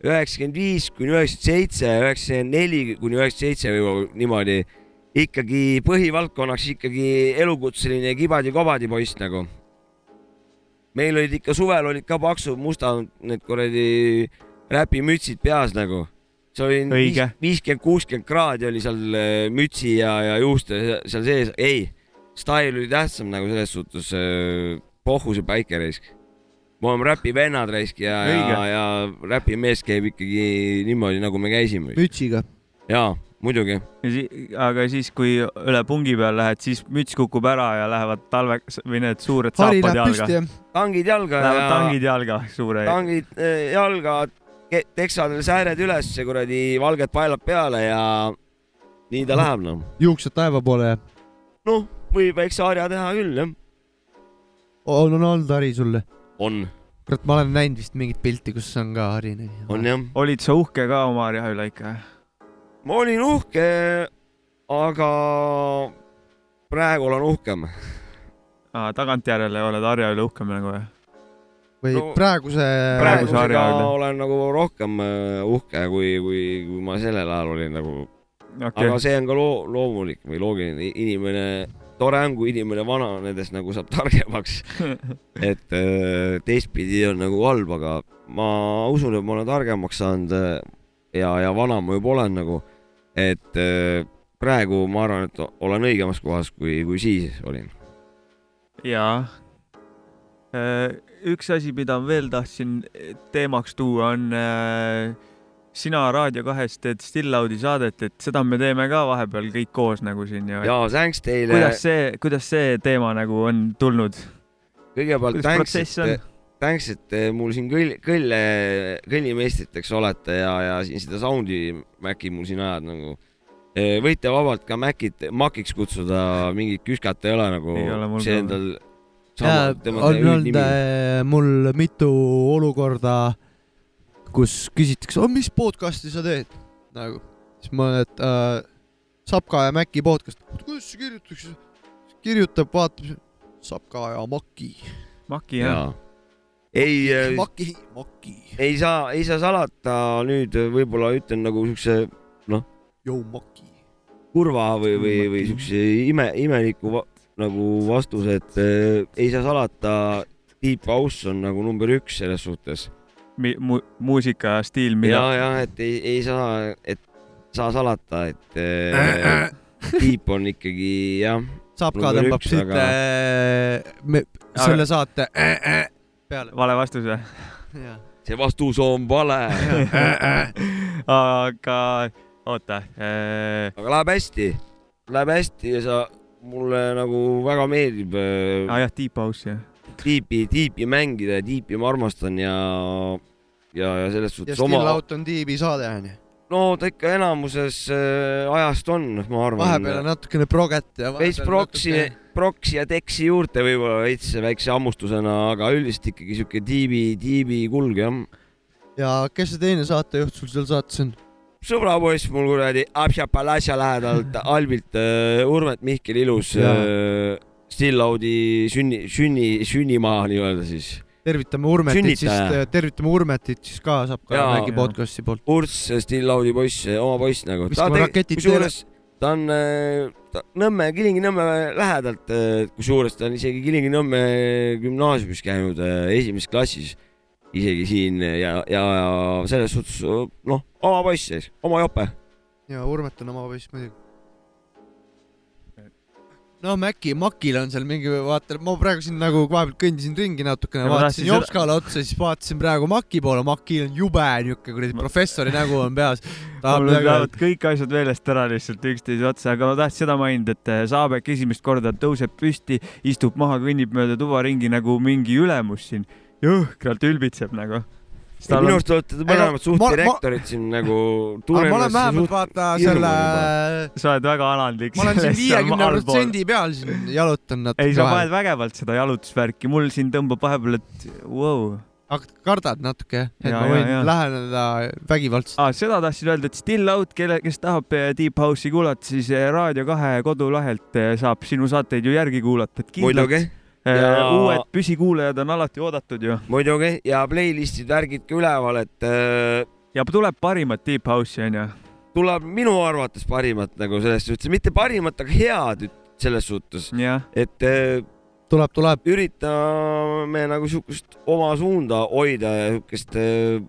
üheksakümmend viis kuni üheksakümmend seitse, üheksakümmend neli kuni üheksakümmend seitse või niimoodi ikkagi põhivaldkonnaks ikkagi elukutseline kibadi-kobadi poiss nagu. meil olid ikka suvel olid ka paksud mustad need kuradi räpimütsid peas nagu. see oli viiskümmend, kuuskümmend kraadi oli seal äh, mütsi ja, ja juuste seal sees, ei, stail oli tähtsam nagu selles suhtes äh, pohhu see päike raisk. me oleme räpivennad raisk ja, ja ja räpimees käib ikkagi niimoodi, nagu me käisime. mütsiga. jaa, muidugi. aga siis, kui üle pungi peal lähed, siis müts kukub ära ja lähevad talve või need suured saapad jalga tangid jalga Lähevad ja tangid jalga, suure. tangid äh, jalga, teksadel sääred üles, kuradi valged paelad peale ja nii ta läheb noh. juuksed taeva poole ja noh, võib väikse harja teha küll jah. on, on olnud hari sulle? on, kurat, ma olen näinud vist mingit pilti, kus on ka hari. on jah. olid sa uhke ka oma harja üle ikka? Ma olin uhke, aga praegu olen uhkem. tagantjärele oled harja üle uhkem nagu või? või No, praeguse. praeguse harja praegusega üle. olen nagu rohkem äh, uhke, kui, kui, kui ma sellel ajal olin nagu okei aga, see on ka loo-, loomulik või loogiline, inimene, tore on, kui inimene vananedes nagu saab targemaks. et äh, teistpidi on nagu halb, aga ma usun, et ma olen targemaks saanud äh, ja, ja vana ma juba olen nagu, et äh, praegu ma arvan, et olen õigemas kohas, kui, kui siis olin. jaa. üks asi, mida veel tahtsin teemaks tuua, on äh, sina Raadio kahes teed Still Audi saadet, et seda me teeme ka vahepeal kõik koos nagu siin ju. ja thanks teile, kuidas see, kuidas see teema nagu on tulnud? kõigepealt thanks, et, thanks, et te mul siin kõll, kõlle, kõllimeistriteks olete ja, ja siin seda sound'i Maci mul siin ajad nagu. võite vabalt ka Macit, Maciks kutsuda, mingit küskat ei ole nagu see endal. on olnud äh, mul mitu olukorda, kus küsitakse, mis podcast'i sa teed, nagu, siis ma olen, et äh, Sapka ja Mäki podcast, kuidas see kirjutatakse, kirjutab, vaatab, Sapka ja Maki, Maki jah? jaa. ei, Maki, Maki, ei saa, ei saa salata, nüüd võib-olla ütlen nagu siukse Jou Maki. kurva või, või, või siukse ime, imeliku va nagu vastuse, et äh, ei saa salata, Deep House on nagu number üks selles suhtes. Mi-, mu-, muusikastiil, ja mida,, ja et ei, ei saa, et saa salata, et äh, Deep on ikkagi jah, Sapka Number tõmbab siit aga- äh, me, selle saate äh, äh, peale. vale vastus või? see vastus on vale, aga oota äh,, aga läheb hästi, läheb hästi ja sa, mulle nagu väga meeldib äh, aa jah, Deep House jah. Deepi, Deepi mängida ja Deepi ma armastan ja, ja, ja selles ja suhtes Still oma, Out on tiibi saade onju. No ta ikka enamuses äh, ajast on, ma arvan. vahepeal on natukene proget ja. veits proksi, proksi ja teksi juurde võib-olla veits väikse hammustusena, aga üldiselt ikkagi siuke tiibi, tiibi kulg jah. ja kes see teine saatejuht sul seal saates on? sõbrapoiss mul kuradi Abšapalasja lähedalt Albilt äh, Urmet Mihkel Ilus äh, Still Audi sünni, sünni, sünnimaa nii-öelda siis. Tervitame Urmetit siis Sünnitaja., tervitame Urmetit siis ka saab ka Jaa. Mägi podcast'i poolt. Urts, Still Audi poiss, oma poiss nagu. Kusjuures ta on äh, ta, Nõmme, Kilingi-Nõmme lähedalt, kusjuures ta on isegi Kilingi-Nõmme gümnaasiumis käinud äh, esimeses klassis isegi siin ja, ja, ja selles suhtes noh, oma poiss siis, oma jope. ja Urmet on oma poiss muidugi. No Mäki, Makil on seal mingi, vaata, ma praegu siin nagu vahepeal kõndisin ringi natukene, ma vaatasin tahtsin seda- Jopskale otsa, siis vaatasin praegu Maki poole, Makil on jube niuke kuradi professori nägu on peas. mul lähevad kõik asjad meelest ära lihtsalt üksteise otsa, aga ma tahtsin seda mainida, et äh, Saabek esimest korda tõuseb püsti, istub maha, kõnnib mööda tuba ringi nagu mingi ülemus siin, jõhkralt ülbitseb nagu. Tal minu arust te olete Ega mõlemad suht ma- ma- direktorid siin nagu aga ma olen vähemalt vaata selle, sa oled väga alandlik. ma olen siin viiekümne protsendi peal siin jalutanud ei, natuke sa paned vägevalt seda jalutusvärki, mul siin tõmbab vahepeal, et vau hakkad, kardad natuke, et Ja, ma ja, võin ja. läheneda vägivaldselt. ah,. seda tahtsin öelda, et Still Out, kelle, kes tahab eh, Deep House'i kuulata, siis eh, Raadio kahe kodulahelt eh, saab sinu saateid ju järgi kuulata, et kindlalt muidugi, Ja- uued püsikuulajad on alati oodatud ju muidugi ja playlist'id, värgid ka üleval, et äh, ja tuleb parimat Deep House'i onju. tuleb minu arvates parimat nagu selles suhtes, mitte parimat, aga head selles suhtes, et äh, tuleb, tuleb. üritame nagu siukest oma suunda hoida ja siukest äh,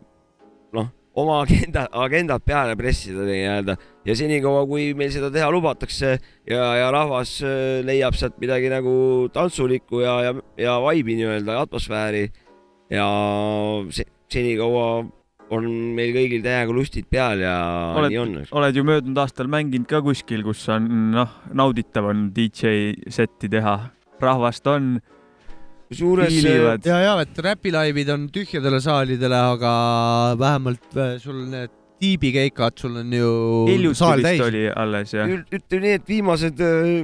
noh, oma agenda, agendat peale pressida nii-öelda ja senikaua, kui meil seda teha lubatakse ja, ja rahvas äh, leiab sealt midagi nagu tantsulikku ja, ja, ja vaibi nii-öelda, atmosfääri ja se, senikaua on meil kõigil täiega lustid peal ja Oled- nii on. oled ju möödunud aastal mänginud ka kuskil, kus on noh, nauditav on DJ setti teha, rahvast on, kusjuures hiilivad. ja, ja et räpilaivid on tühjadele saalidele, aga vähemalt äh, sul need tiibikeikad, sul on ju hiljuti saal vist täis. oli alles jah. Ütleme nii, et viimased öö,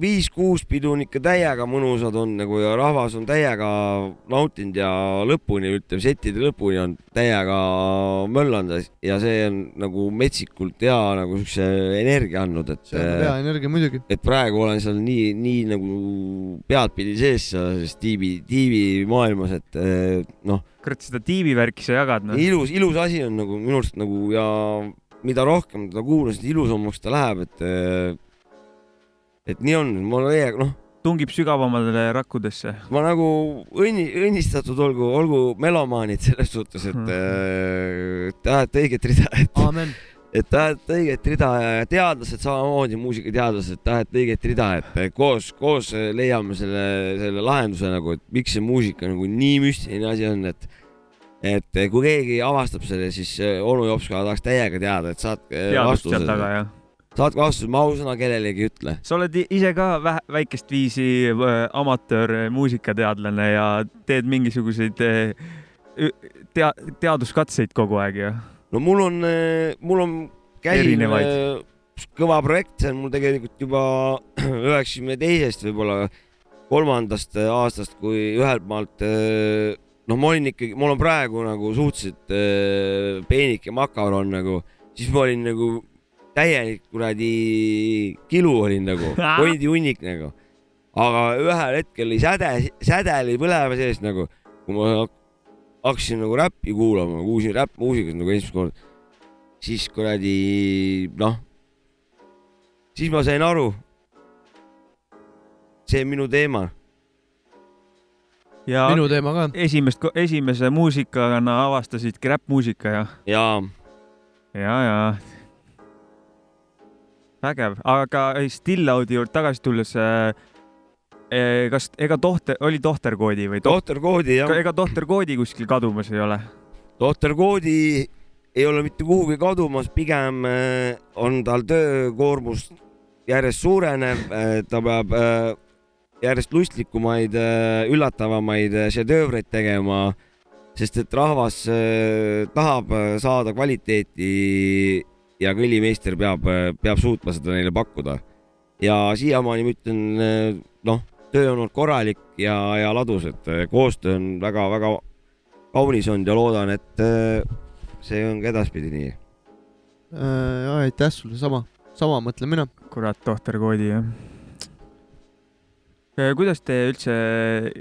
viis-kuus pidu on ikka täiega mõnusad on nagu ja rahvas on täiega nautinud ja lõpuni, ütleme settide lõpuni on täiega möllanud ja see on nagu metsikult hea nagu siukse energia andnud, et see on hea energia muidugi. et praegu olen seal nii, nii nagu peadpidi sees selles tiibi, tiibi maailmas, et noh, kurat, seda tiivivärki sa jagad noh. ilus, ilus asi on nagu minu arust nagu ja mida rohkem teda kuulan, seda ilusamaks ta läheb, et et nii on, ma olen täiega noh, tungib sügavamatele rakkudesse. ma nagu õnni, õnnistatud olgu, olgu melomaanid selles suhtes, et eh, te ajate õiget rida, et et te ajate õiget rida ja teadlased samamoodi, muusikateadlased, te ajate õiget rida, et koos, koos leiame selle, selle lahenduse nagu, et miks see muusika nagu nii müstiline asi on, et et kui keegi avastab selle, siis äh, onu Jops ka tahaks täiega teada, et saatke teadust sealt taga jah. Saatke vastused, ma ausõna kellelegi ei ütle. sa oled ise ka vähe, väikest viisi äh, amatöörmuusikateadlane ja teed mingisuguseid äh, tea-, teaduskatseid kogu aeg ju. no mul on, mul on äh, kõva projekt, see on mul tegelikult juba üheksakümne teisest võib-olla kolmandast äh, aastast, kui ühelt maalt äh, noh, ma olin ikkagi, mul on praegu nagu suhteliselt äh, peenike makaron nagu, siis ma olin nagu täielik kuradi kilu olin nagu, kondi hunnik nagu. aga ühel hetkel oli säde, säde oli põlema sees nagu, kui ma hak- hakkasin nagu räppi kuulama, kuulsin räppmuusikat nagu esimest korda, siis kuradi noh, siis ma sain aru. see on minu teema ja minu teema ka. esimest, esimese muusikana avastasidki räppmuusika ja, ja ja, ja. vägev, aga Still Audi juurde tagasi tulles äh,. kas, ega tohter, oli tohterkoodi või toh-, tohter Koodi jah, ega tohterkoodi kuskil kadumas ei ole? tohter Koodi ei ole mitte kuhugi kadumas, pigem äh, on tal töökoormus järjest suurenev, ta peab äh, järjest lustlikumaid, üllatavamaid äh, šedöövreid tegema, sest et rahvas äh, tahab äh, saada kvaliteeti ja kõlimeister peab, peab suutma seda neile pakkuda. ja siiamaani ma ütlen, noh, töö on olnud korralik ja, ja ladus, et äh, koostöö on väga-väga kaunis olnud ja loodan, et äh, see on ka edaspidi nii. Äh, aitäh sulle, sama, sama mõtlen mina. kurat, tohterkoodi jah. kuidas te üldse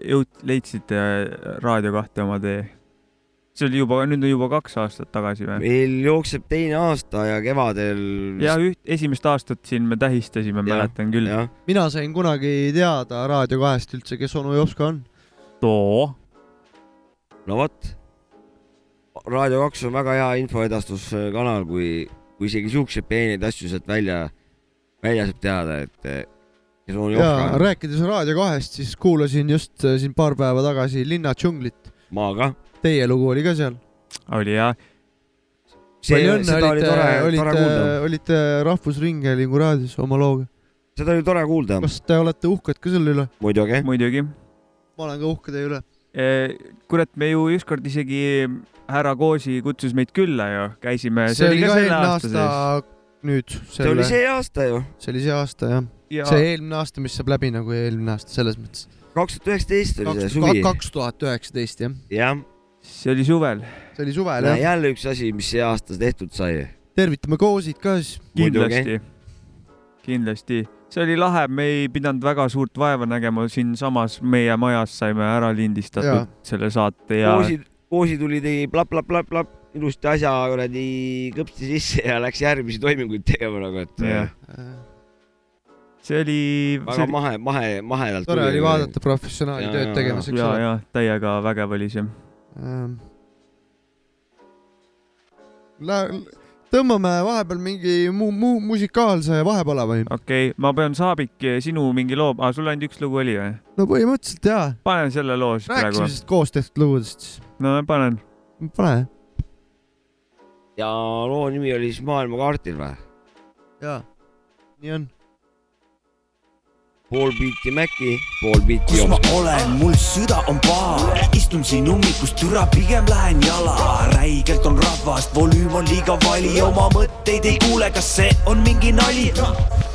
jõud-, leidsite Raadio kahte oma tee? See oli juba, nüüd on juba kaks aastat tagasi või? meil jookseb teine aasta ja kevadel. ja üht, esimest aastat siin me tähistasime, mäletan küll. mina sain kunagi teada Raadio kahest üldse, kes onu Jopska on. too, no vot. Raadio kaks on väga hea infoedastuskanal, kui, kui isegi siukseid peeneid asju sealt välja, välja saab teada, et kes on ja Jopska, rääkides Raadio kahest, siis kuulasin just äh, siin paar päeva tagasi Linna džunglit. ma ka. Teie lugu oli ka seal. oli jah. see palju, õnne, olite, tore, tore olite kuulda., olite Rahvusringhäälingu raadios oma looga. seda oli tore kuulda, kas te olete uhked ka selle üle? muidugi. muidugi. ma olen ka uhke teie üle. kurat, me ju ükskord isegi härra Koosi kutsus meid külla ju, käisime. see oli ka eelmine aasta nüüd, see oli see aasta ju, see oli see aasta jah, ja see eelmine aasta, mis saab läbi nagu eelmine aasta selles mõttes. kaks tuhat üheksateist oli see suvi. kaks tuhat üheksateist jah, jah, see oli suvel. see oli suvel jah. jälle üks asi, mis see aasta tehtud sai. tervitame Koosid ka siis. kindlasti, kindlasti, see oli lahe, me ei pidanud väga suurt vaeva nägema, siinsamas meie majas saime ära lindistatud Jaa. selle saate ja Koosi, Koosi tuli, tegi plap-plap-plap-plap, ilusti asja kuradi kõpsti sisse ja läks järgmisi toiminguid tegema nagu, et Jah. see oli, see väga oli mahe, mahe, mahedalt. tore oli vaadata professionaali tööd tegemas, eks ja, ole. ja täiega vägev oli see. Ähm. tõmbame vahepeal mingi muu, muu musikaalse vahepala või? okei okay,, ma pean Saabik sinu mingi loo ah,, sul ainult üks lugu oli või? no põhimõtteliselt jaa, panen selle loo siis praegu rääkisime. siis koos tehtud lugudest siis. no panen. pane. ja loo nimi oli siis Maailmakaardil või? jaa, nii on. Pool biiti Maci, pool biiti kus ma Jopska. olen, mul süda on paha, istun siin ummikus, türa pigem lähen jala, räigelt on rahvast, volüüm on liiga vali, oma mõtteid ei kuule, kas see on mingi nali?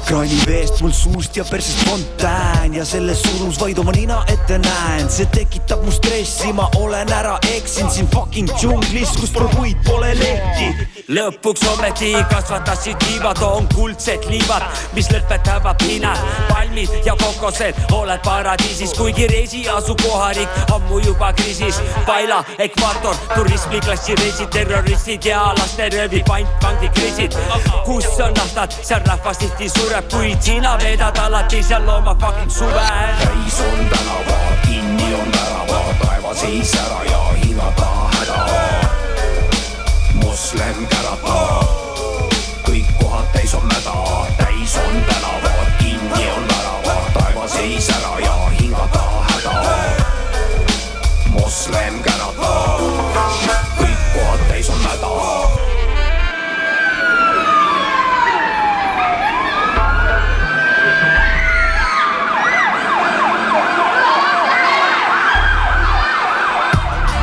kraani veest mul suust ja persest fontään. Ja selles surus vaid oma nina ette näen, see tekitab mu stressi, ma olen ära eksinud siin fucking džunglis, kus pole puid, pole lehti. Lõpuks ometi kasvatasid tiivad, on kuldsed liivad, mis lõpetavad pinnad, palmid ja kokosed, oled paradiisis, kuigi reisi asukohariik ammu juba kriisis. Paila, ekvaator, turismiklassi reisid, terroristid ja lasteröövi pantvangid kriisid. kus on naftad, seal rahvas tihti sureb, kuid sina veedad alati seal oma fucking suve. täis on tänavad, kinni on väravad, taevas ei sära ja hingata häda. Moslem käratab, kõik kohad täis on mäda, täis on tänavad, kinni on väravad, taevas ei sära ja hingata häda. moslem käratab, kõik kohad täis on mäda.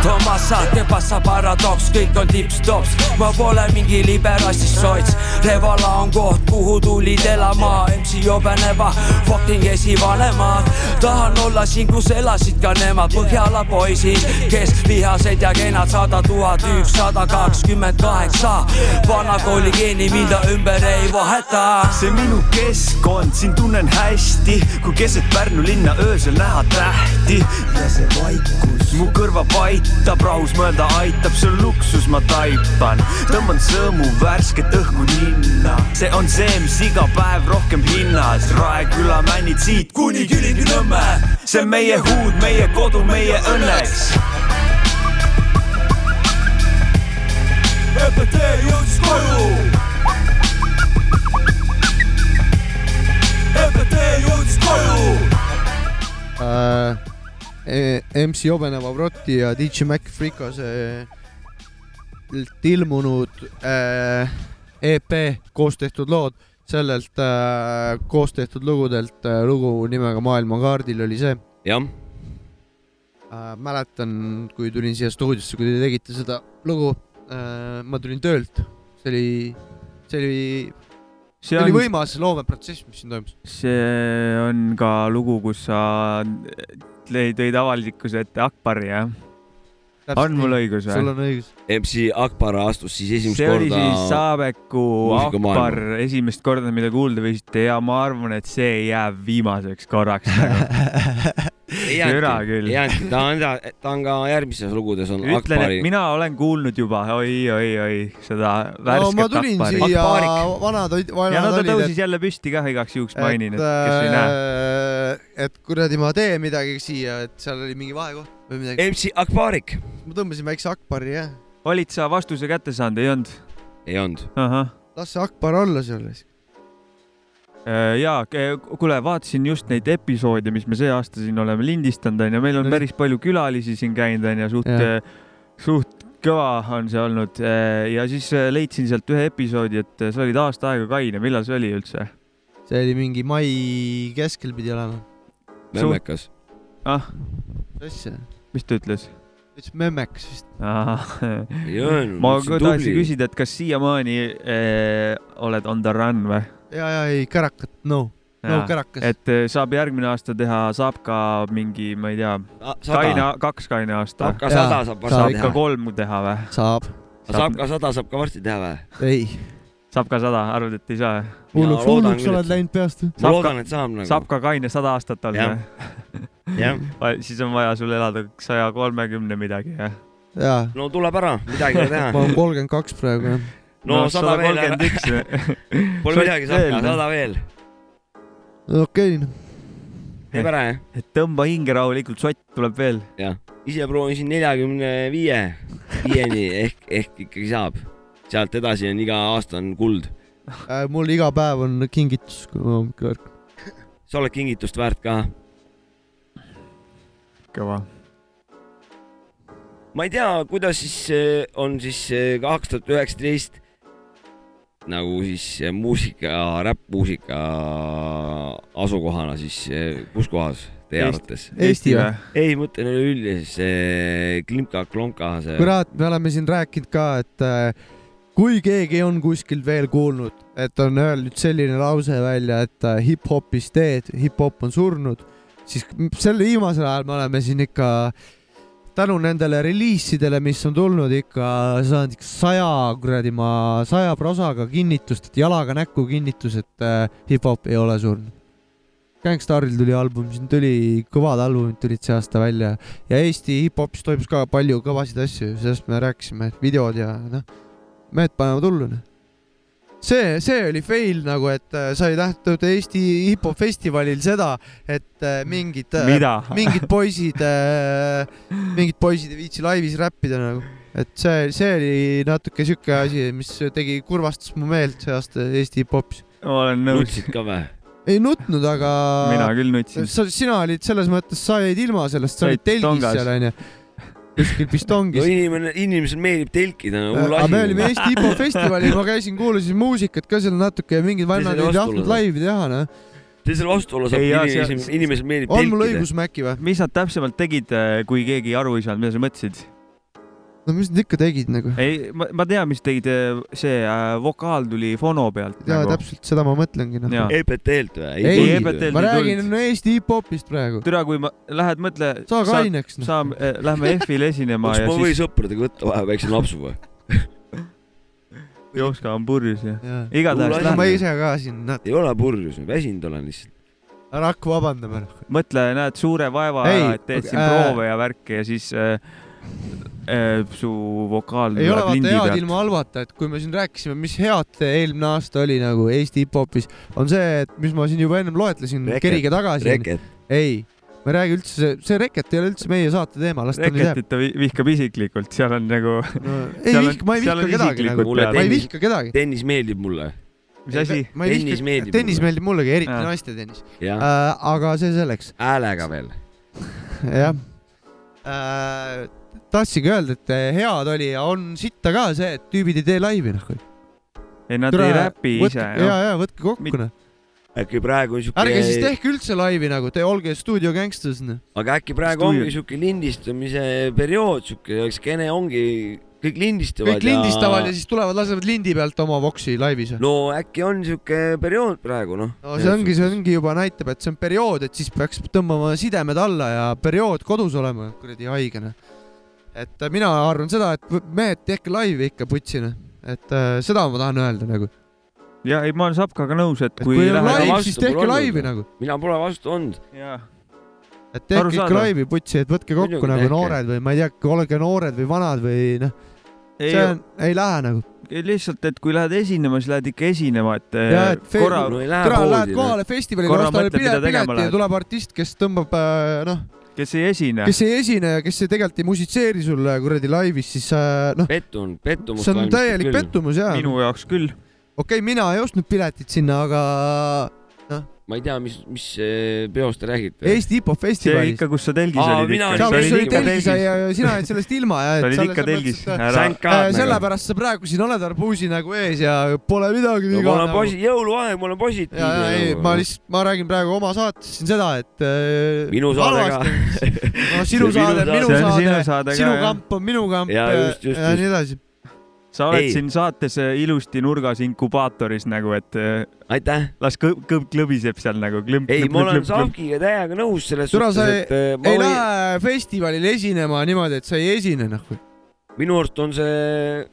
Tomasa, te passa paradoks, kõik on tips-tops, ma pole mingi liberassist sots. Revala on koht, kuhu tulid elama MC Jobeneva, fucking esivanemad. tahan olla siin, kus elasid ka nemad, Põhjala poisid, kes vihased ja kenad, sada tuhat ükssada kakskümmend kaheksa. vanakooli geeni mida ümber ei vaheta. see minu keskkond, siin tunnen hästi, kui keset Pärnu linna öösel näha tähti ja see vaikus mu kõrva paitab, rahus mõelda aitab, see on luksus, ma taipan, tõmban sõõmu värsket õhku ninna, see on see, mis iga päev rohkem hinnas, Raeküla männid siit kuni Kilingi-Nõmme, see on meie huud, meie kodu, meie õnneks. EPT jõudis koju EPT jõudis koju. äh,. MC Jobeneva Vroti ja DJ Mac Frikose ilmunud äh, EP koos tehtud lood, sellelt äh, koos tehtud lugudelt äh, lugu nimega Maailmakaardil oli see jah, äh,. mäletan, kui tulin siia stuudiosse, kui te tegite seda lugu äh,, ma tulin töölt, see oli, see oli, see see oli on, võimas loomeprotsess, mis siin toimus. see on ka lugu, kus sa lõi- tõid avalikkuse ette Akbari, jah? on mul õigus sul või? on õigus. MC Akbar astus siis esimest see oli korda siis Saabeku. Akbar esimest korda, mida kuulda võisite ja ma arvan, et see jääb viimaseks korraks nagu. ei jäänudki, ta on, ta on ka järgmises lugudes on ütlen, Akbari et. mina olen kuulnud juba oi-oi-oi seda no värsket ma tulin Akbari. siia vanad olid, ja vanad no ta olid, tõusis jälle püsti kah igaks juhuks mainin, et kes ei et näe., et kuradi ma teen midagi siia, et seal oli mingi vahekoht või midagi. MC Akbarik ma tõmbasin väikse Akbari jah, olid sa vastuse kätte saanud, ei olnud? ei olnud. las see Akbar olla seal. Äh, jaa, kuule, vaatasin just neid episoode, mis me see aasta siin oleme lindistanud, onju, meil on No päris palju külalisi siin käinud, onju, suht Jah., suht kõva on see olnud ja siis äh, leidsin sealt ühe episoodi, et sa olid aasta aega kaine, millal see oli üldse? see oli mingi mai keskel pidi olema. memmekas. ah, mis asja? mis ta ütles? ütles memmekas vist. ma tahtsin küsida, et kas siiamaani eh, oled on the run või? ja, ja ei kärakat, no, no kärakas. et eh, saab järgmine aasta teha, saab ka mingi, ma ei tea, kaine kaks kaine aasta saab. ka sada saab saab varsti ikka teha. kolm teha või? saab, saab ka sada saab ka varsti teha või? ei, saab ka sada, arvad, et ei saa? hulluks, loodan hulluks oled läinud peast. ma Saab loodan, et saab nagu. saab ka kaine sada aastat olla Jah. siis on vaja sul elada saja kolmekümne midagi, jah? jaa, no tuleb ära, midagi ei ole ma teha. olen kolmkümmend kaks praegu jah. No sada veel ära, pole midagi, sada veel. okei, teeb ära jah? et tõmba hinge rahulikult, sott tuleb veel. jah, ise proovisin neljakümne viie, viieni ehk, ehk ikkagi saab. sealt edasi on iga aasta on kuld. Äh, mul iga päev on kingitus, kui ma hommikul ärkan. sa oled kingitust väärt ka. kõva. ma ei tea, kuidas siis eh, on siis kaks tuhat üheksateist nagu siis eh, muusika, räppmuusika asukohana siis, kus kohas teie Eesti- arvates? Eesti või? ei, mõtlen üleüldiselt see klimka-klonka, see. kurat, me oleme siin rääkinud ka, et äh, kui keegi on kuskil veel kuulnud, et on öelnud selline lause välja, et äh, hip-hop is dead, hip-hop on surnud, siis sel viimasel ajal me oleme siin ikka tänu nendele reliisidele, mis on tulnud ikka saanud ikka saja kuradi ma saja prosaga kinnitust, et jalaga näkku kinnitus, et äh, hip-hop ei ole surnud. Gangstaril tuli album, siin tuli kõvad albumid tulid see aasta välja ja Eesti hip-hopis toimus ka palju kõvasid asju, sellest me rääkisime, videod ja noh, mehed panevad hullu noh. see, see oli fail nagu, et äh, sai nähtud Eesti hip-hop festivalil seda, et äh, mingid, mida? mingid poisid, mingid poisid ei viitsi laivis räppida nagu. et see, see oli natuke siuke asi, mis tegi, kurvastas mu meelt see aasta Eesti hip-hopis. ma olen nõus. nutsid ka või? ei nutnud, aga mina küll nutsin. sa, sina olid selles mõttes, sa jäid ilma sellest, sa olid telgis seal onju, kuskil no pistongis. inimene, inimesel meeldib telkida, no hull aga asi. me olime Eesti hip-hop festivalil, ma käisin, kuulasin muusikat ka seal natuke ja mingid vennad selle ei tahtnud laivi teha noh. see selle vastuolu saab inimesel inimesel meeldib on mul telkida. õigus, Mäkki või? mis nad täpsemalt tegid, kui keegi aru ei saanud, mida sa mõtlesid? No mis nad ikka tegid nagu? ei, ma, ma tean, mis tegid, see äh, vokaal tuli fono pealt. jaa, täpselt seda ma mõtlengi noh. Jaa. EPT-lt või? ei Ei,, EPT-lt ma ei räägin tulnud. Eesti hip-hopist praegu. türa, kui ma, lähed mõtle. saa kaineks noh. saame, lähme F-ile esinema kas ja ma võin siis sõpradega võtta vahe väikse napsu või? Jopska on purjus ja jaa. igatahes ma. ise ka siin, ei ole purjus, väsinud olen lihtsalt. ära hakka vabandama. mõtle, näed suure vaeva Ei, ära, et teed siin äh, proove ja värke ja siis äh, äh, su vokaal ei ole vaata head ilma halvata, et kui me siin rääkisime, mis head eelmine aasta oli nagu Eesti hip-hopis, on see, et mis ma siin juba ennem loetlesin, kerige tagasi. Ei, ma ei räägi üldse, see Reket ei ole üldse meie saate teema, las ta nüüd jääb. Reketit ta vi- vihkab isiklikult, seal on nagu, No, ei vihka, ma ei vihka kedagi nagu, ma ei tennis- vihka kedagi. tennis meeldib mulle. mis asi? Tennis meeldib tennis mulle. meeldib mullegi, eriti Aa. naiste tennis jah, äh,. aga see selleks, häälega veel. jah äh. tahtsingi öelda, et äh, head oli ja on sitta ka see, et tüübid ei tee laivi noh. ei, nad ei räpi ise. ja, ja võtke kokku noh. äkki praegu siuke. ärge siis tehke üldse laivi nagu, te olge stuudio gangsters noh. aga äkki praegu Stuudio- ongi siuke lindistamise periood, siuke skeene ongi, kõik lindistavad. kõik lindistavad ja siis tulevad, lasevad lindi pealt oma voksi laivis. no äkki on siuke periood praegu noh. no see ongi, see ongi juba näitab, et see on periood, et siis peaks tõmbama sidemed alla ja periood kodus olema kuradi haigena. Et äh, mina arvan seda, et mehed, tehke laivi ikka putsina, et äh, seda ma tahan öelda nagu, ja ei, ma olen Sapkaga nõus, et et kui, kui on lähed vastu, laiv, siis tehke laivi nagu, mina pole vastu olnud. et tehke ikka laivi putsi, et võtke kokku Muidugi nagu tehke. noored või ma ei tea, olge noored või vanad või noh, ei see, on, ei lähe nagu. lihtsalt, et kui lähed esinema, siis lähed ikka esinema, et Ja, et fe- korra lähe lähed kohale festivalile, ostad pileti ja tuleb artist, kes tõmbab äh, noh, kes ei esine, kes ei esine ja kes ei tegelikult ei musitseeri sulle kuradi laivis, siis äh, noh, pettunud, pettumust see on täielik. pettumus ja minu jaoks küll. okei okay,, mina ei ostnud piletit sinna, aga. Ma ei tea, mis, mis eh, peost te räägite. Eesti hip-hop see ikka, kus sa telgis Aa, olid sa olid olid telgis ja sina jäid sellest ilma ja. sa olid ikka telgis. Äh, nagu. sellepärast sa praegu siin oled arbuusi nagu ees ja pole midagi no, viga ma olen nagu. posi-, jõuluaeg, ma olen positiivne. ja, ja ei, ma lihtsalt, ma räägin praegu oma saates siin seda, et äh, minu saade ka. no sinu saade on minu on saade, sinu kamp on minu kamp ja, nii edasi. Sa oled Ei. siin saates äh, ilusti nurgas inkubaatoris nagu, et äh, aitäh. las kõb, kõb klõbiseb seal nagu ei, ma olen. Savkiga täiega nõus selles Türa, suhtes, et ma ei võin, lähe festivalil esinema niimoodi, et sa ei esine noh. minu arust on see,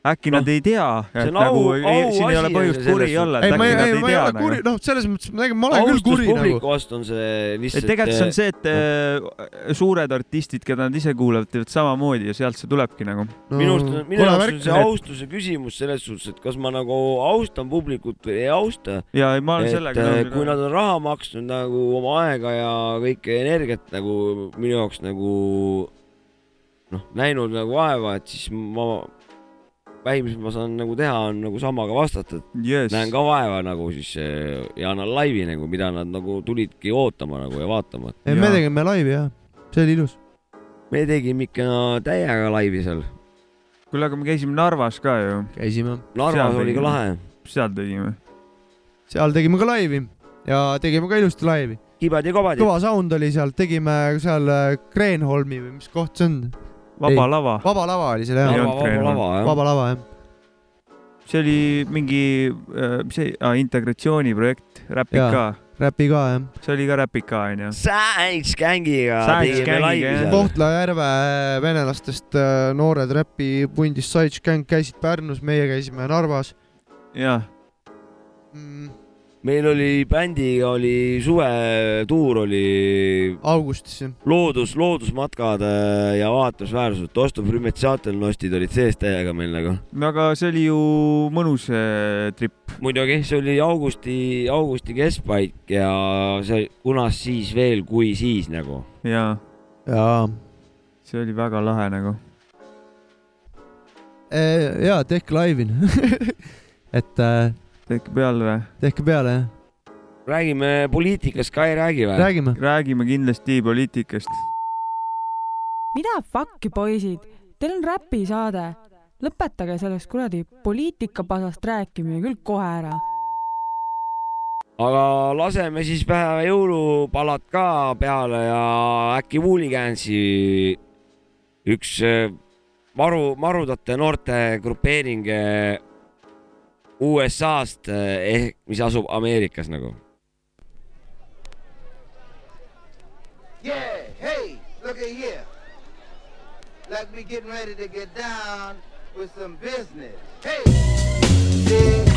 äkki Noh, nad ei tea, see et on nagu au- ei- siin ei ole põhjust kuri olla, ei, ma ei, ei, ma ei ole kuri, nagu. noh, selles mõttes ma tegelikult, ma olen küll kuri nagu. publiku vastu on see et lihtsalt. tegelikult see on see, et äh, suured artistid, keda nad ise kuulavad, teevad samamoodi ja sealt see tulebki nagu. minu arust, minu jaoks on see austuse küsimus selles suhtes, et kas ma nagu austan publikut või ei austa. ja ei, ma olen et sellega eh, nõus kui nad on raha maksnud nagu oma aega ja kõike energiat nagu minu jaoks nagu noh, näinud nagu vaeva, et siis ma, vähim, mis ma saan nagu teha, on nagu samaga vastata, et yes. näen ka vaeva nagu siis eh, ja annan laivi nagu, mida nad nagu tulidki ootama nagu ja vaatama. ei, me tegime laivi jah, see oli ilus. me tegime ikka täiega laivi seal, kuule, aga me käisime Narvas ka ju, käisime, Narvas Seal oli ka tegime. lahe, seal tegime. seal tegime ka laivi ja tegime ka ilusti laivi. kibad ja kobad. kõva sound oli seal, tegime seal äh, Kreenholmi või mis koht see on? Vaba Ei. lava, vaba lava oli seal Ei jah, vaba lava jah. see oli mingi, mis see ah,, integratsiooniprojekt, Räpika, räpi ka jah. see oli ka Räpika onju. Jah. seal. Kohtla-Järve venelastest äh, noored räpipundist Sides Gang käisid Pärnus, meie käisime Narvas jah, mm,. Meil oli bändiga oli suvetuur oli augustis jah. loodus, loodusmatkad äh, ja vaatamisväärsused, Dostov Rümetsaatelnostid olid sees täiega meil nagu. aga see oli ju mõnus äh, trip. muidugi, see oli augusti, augusti keskpaik ja see, kunas siis veel, kui siis nagu. ja jaa. see oli väga lahe nagu. jaa, tehke laivi. et äh, tehke peale või? tehke peale jah, räägime poliitikast ka ei räägi või? räägime. räägime kindlasti poliitikast. mida fuck'i poisid, teil on räpisaade, lõpetage sellest kuradi poliitikapasast rääkimine küll kohe ära. aga laseme siis päeva jõulupalad ka peale ja äkki Wooligansi üks äh, maru, marudate noorte grupeering äh, USA-st äh, ehk mis asub Ameerikas nagu. Yeah, hey, look at here. Like we getting ready to get down with some business. Hey, dig,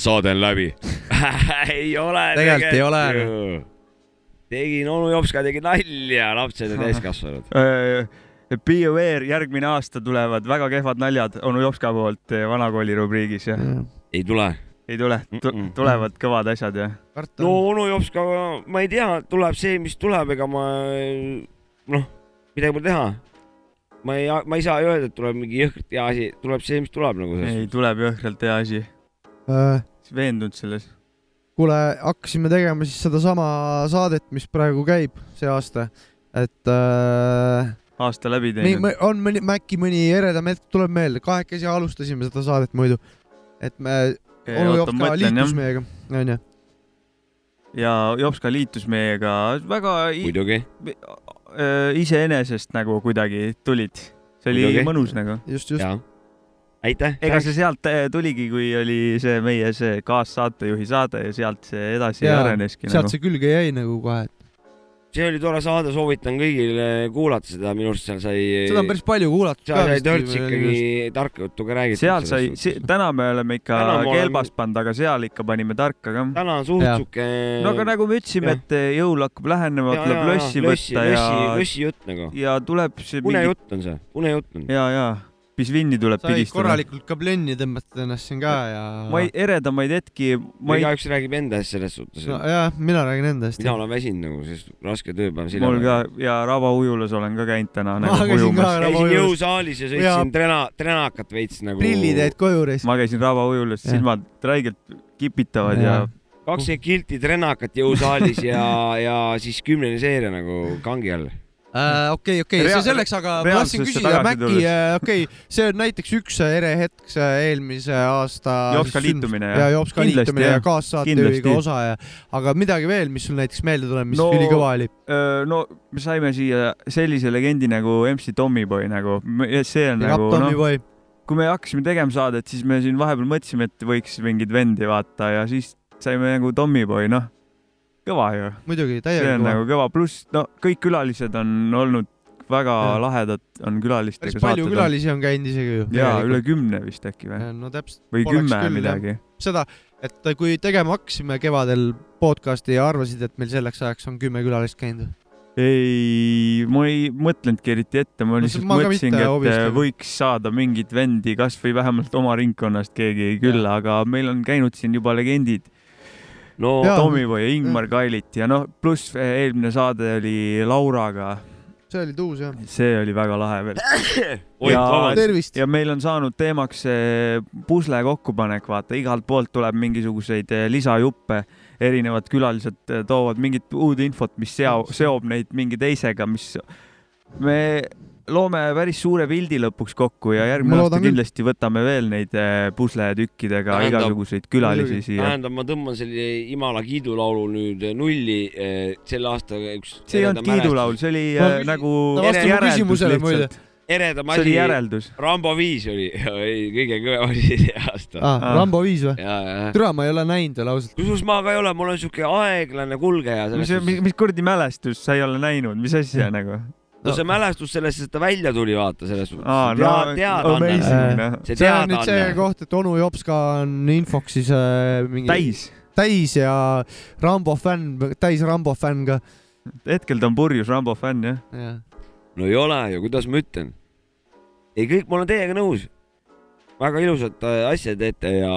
saade on läbi ei ole Tegelikult ei ole. ju. tegin onu Jopska tegi nalja, lapsed ja täiskasvanud. Be aware, järgmine aasta tulevad väga kehvad naljad onu Jopska poolt eh, vanakooli rubriigis ja ei tule. ei tule, tulevad kõvad asjad ja. no onu Jopska, ma ei tea, tuleb see, mis tuleb, ega ma noh, midagi pole teha. ma ei, ma ei saa öelda, et tuleb mingi jõhkralt hea asi, tuleb see, mis tuleb nagu ei, tuleb jõhkralt hea asi. Äh, veendunud selles. kuule, hakkasime tegema siis sedasama saadet, mis praegu käib see aasta, et äh, aasta läbi teinud. on mõni, äkki mõni eredam hetk tuleb meelde, kahekesi alustasime seda saadet muidu, et me Okei, onu Jopska liitus meiega, onju. ja Jopska liitus meiega väga muidugi. iseenesest nagu kuidagi tulid. see oli Muidugi. mõnus nagu. just, just. aitäh. ega see sealt äh, tuligi, kui oli see meie see kaassaatejuhi saade ja sealt see edasi Jaa, areneski sealt nagu. see külge jäi nagu kohe, et see oli tore saade, soovitan kõigile kuulata seda, minu arust seal sai. seda on päris palju kuulatud seal sai törts ikkagi tarka juttu ka räägitud. seal sai, täna me oleme ikka ma olen- kelbast pannud, aga seal ikka panime tarka ka. täna on suht siuke. no aga nagu me ütlesime, et jõul hakkab lähenema, tuleb lössi- võtta ja lössi- lössijutt nagu. ja tuleb see unejutt on see, unejutt on. ja, ja pisvinni tuleb sai pigistada. korralikult ka plenni tõmmata ennast siin ka ja. ma ei, eredamaid hetki, ma ei, igaüks räägib enda eest selles suhtes. no jah, mina räägin enda eest. mina olen väsinud nagu, sest raske tööpäev mul ka ja Raba ujulas olen ka käinud täna Ma nagu käisin ka ujumas. käisin jõusaalis ja sõitsin trena, trenakat veits nagu. prillid jäid koju reis. ma käisin Raba ujulas, silmad räigelt kipitavad ja, Jaa. kakskümmend kilti trenakat jõusaalis ja, ja siis kümnene seeria nagu kangi all. Äh, okei, okei, see selleks, aga ma tahtsin küsida, Mäkki tulles., okei, see on näiteks üks ere hetk, eelmise aasta. Jopska liitumine, ja jah. Jopska liitumine ja kaassaatejuhiga osa ja, aga midagi veel, mis sul näiteks meelde tuleb, mis No- ülikõva oli? no me saime siia sellise legendi nagu MC Tommyboy nagu, see on Rapp nagu noh, kui me hakkasime tegema saadet, siis me siin vahepeal mõtlesime, et võiks mingeid vendi vaata ja siis saime nagu Tommyboy, noh, kõva ju. muidugi, see täiega on kõva nagu. kõva, pluss no kõik külalised on olnud väga Jah. lahedad, on külalistega päris palju saated. külalisi on käinud isegi ju. jaa, üle kümne vist äkki või? no täpselt. või kümme midagi. seda, et kui tegema hakkasime kevadel podcast'i ja arvasid, et meil selleks ajaks on kümme külalist käinud. ei, ma ei mõtlenudki eriti ette, ma No lihtsalt ma mõtlesingi, et hobist, aga- võiks saada mingit vendi, kasvõi vähemalt oma ringkonnast keegi külla, aga meil on käinud siin juba legendid. No Jaa. Tommyboy ja Ingmar Kailit ja noh, pluss eelmine saade oli Lauraga, see oli tuus jah. see oli väga lahe veel. tervist. ja meil on saanud teemaks see pusle kokkupanek, vaata igalt poolt tuleb mingisuguseid eh, lisajuppe, erinevad külalised eh, toovad mingit uut infot, mis seo-, seob neid mingi teisega, mis me loome päris suure pildi lõpuks kokku ja järgmine aasta kindlasti võtame veel neid eh, pusletükkidega Tähendab- igasuguseid külalisi siia. tähendab, ma tõmban selle Imala kiidulaulu nüüd nulli eh, selle aasta üks. see ei olnud kiidulaul, see oli Ma- eh, nagu mu järeldus lihtsalt. eredam see oli asi, järeldus. Rambo viis oli kõige kõvem asi see aasta. aa, Ah. Rambo viis või? ja, ja, türa, ma ei ole näinud veel ausalt. kusjuures ma ka ei ole, ma olen siuke aeglane kulgeja mis, mis kuradi mälestus sa ei ole näinud, mis asja nagu? No see mälestus sellest, et ta välja tuli, vaata selles suhtes Aa, no, Tea- teadaanne amazing,, noh. see see on nüüd see koht, et onu Jopska on infoks siis äh, mingi täis. täis ja Rambo fänn, täis Rambo fänn ka. hetkel ta on purjus Rambo fänn jah. jah. no ei ole ju, kuidas ma ütlen. ei, kõik, ma olen teiega nõus. Väga ilusat äh, asja teete ja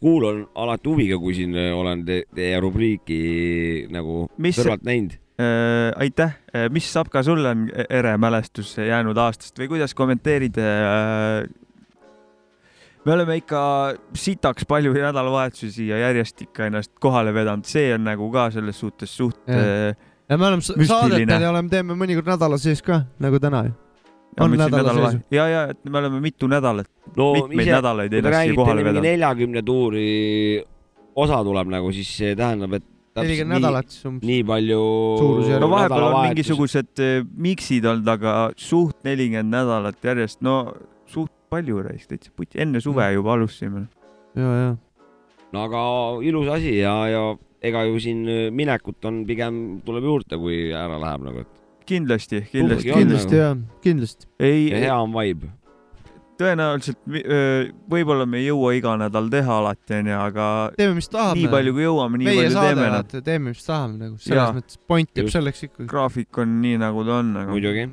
kuulan alati huviga, kui siin äh, olen te teie rubriiki nagu Mis- kõrvalt näinud. äh,. aitäh, mis saab ka sulle on ere mälestus jäänud aastast või kuidas kommenteerid äh,? me oleme ikka sitaks palju nädalavahetusi siia järjest ikka ennast kohale vedanud, see on nagu ka selles suhtes suht Jah. äh, ja me oleme saadetel ja oleme, teeme mõnikord nädala sees ka, nagu täna ju. On nädala sees. ja, ja, et me oleme mitu nädalat no mitmeid ise, nädalaid ennast siia kohale mingi vedanud. neljakümne tuuri osa tuleb nagu, siis see tähendab, et täpselt nelikümmend nii, nädalat siis umbes. nii palju. No vahepeal on mingisugused äh, miksid olnud, aga suht nelikümmend nädalat järjest, no suht palju reis, täitsa puti, enne suve Mm. juba alustasime. ja, ja. no aga ilus asi ja, ja ega ju siin minekut on pigem tuleb juurde, kui ära läheb nagu, et kindlasti, kindlasti, kindlasti nagu. ja, kindlasti. ei ja, hea on vibe. tõenäoliselt võib-olla me ei jõua iga nädal teha alati onju, aga teeme, mis tahame. nii palju kui jõuame, nii meie palju saade teeme. vaata, teeme, mis tahame nagu, Jaa. selles mõttes point jääb selleks ikkagi. graafik on nii nagu ta on nagu. muidugi.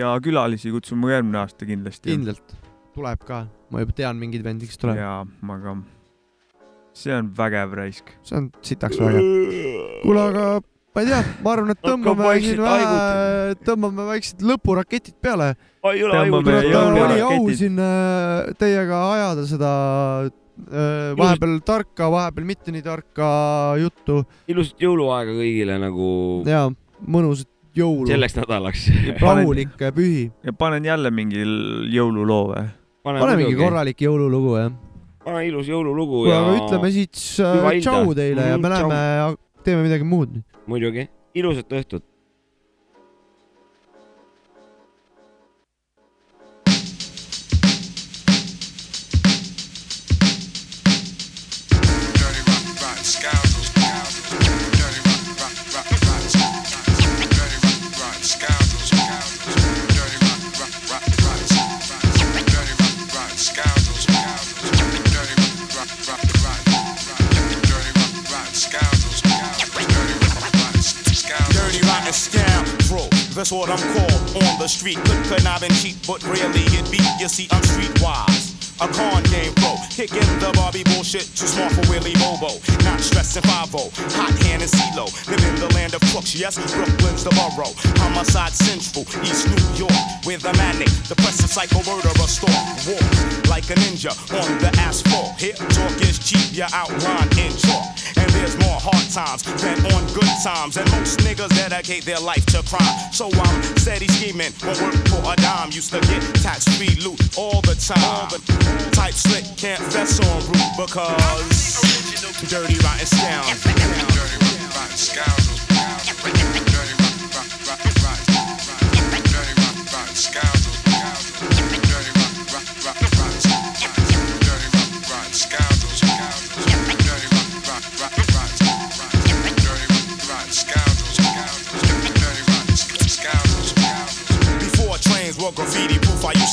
ja külalisi kutsume järgmine aasta kindlasti. kindlalt tuleb ka, ma juba tean mingeid vendi, kes tuleb. jaa, aga see on vägev raisk. see on sitaks vägev. kuule, aga ma ei tea, ma arvan, et tõmbame siin vähe, tõmbame väiksed lõpuraketid peale. oli au siin äh, teiega ajada seda äh, vahepeal tarka, vahepeal mitte nii tarka juttu ilusat jõuluaega kõigile nagu ja mõnusat jõulu, selleks nädalaks. rahulikke pühi. ja panen jälle mingi jõululoo või? pane mingi. korralik jõululugu jah. pane ilus jõululugu ja ütleme siis äh, tšau teile ja me tšau. läheme, teeme midagi muud. muidugi, ilusat õhtut. Dirty that's what I'm called on the street. Good connive and cheat, but rarely it beat. You see, I'm streetwise. A con game pro, kicking the Barbie bullshit, too smart for Willie Bobo. Not stressing 5 hot hand and CeeLo. Live in the land of crooks, yes, Brooklyn's the borough. Homicide Central, East New York, where the manic, depressive psycho murderer stalk. Walk like a ninja on the asphalt. Hip talk is cheap, you outline in chalk. And there's more hard times than on good times. And most niggas dedicate their life to crime. So I'm steady scheming, won't work for a dime. Used to get tax free loot all the time. The type slick can't fess on root because dirty rotten sounds. Dirty rotten scoundrels.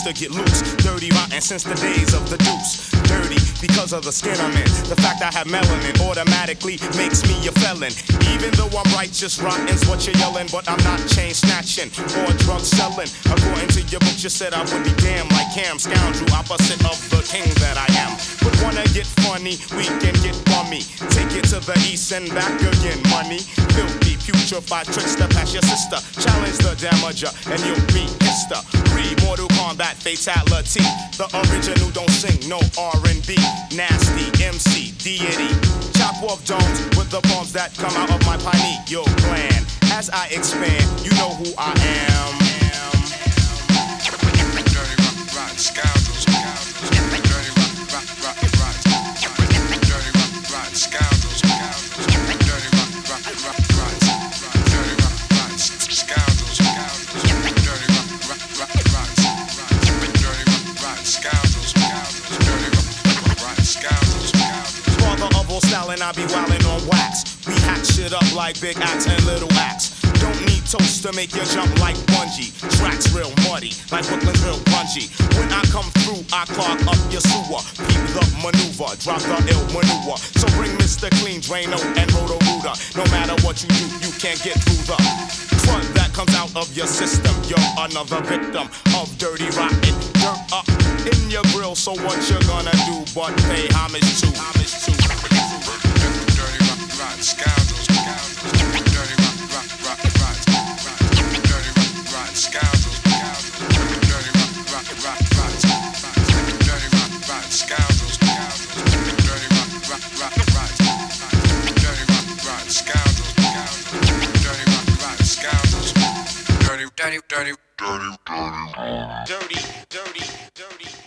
To get loose. Dirty rotten since the days of the deuce. Dirty because of the skin I'm in. The fact I have melanin automatically makes me a felon. Even though I'm righteous, rotten's what you're yelling, but I'm not chain snatching or drug selling. According to your book, you said I would be damned like Cam, scoundrel, opposite of the king that I am. But wanna get funny, we can get bummy. Take it to the east and back again, money. Filthy, putrefied tricks to pass your sister. Challenge the damager, and you'll be hister. Re Mortal Kombat fatality. The original don't sing no R&B. Nasty MC deity. Chop off domes with the bombs that come out of my pineal gland. As I expand, you know who I am. Dirty rotten, rotten scoundrels. Up like big axe and little axe. Don't need toast to make you jump like bungee. Tracks real muddy, like Brooklyn's real grungy. When I come through, I clog up your sewer. Peep the maneuver, drop the ill maneuver. So bring Mr. Clean, Drano, and Roto Rooter. No matter what you do, you can't get through the front that comes out of your system. You're another victim of dirty rotten dirt up in your grill. So what you gonna do but pay homage to? Homage to. Dirty rotten scoundrels dirty, dirty, dirty, dirty, dirty, dirty, dirty.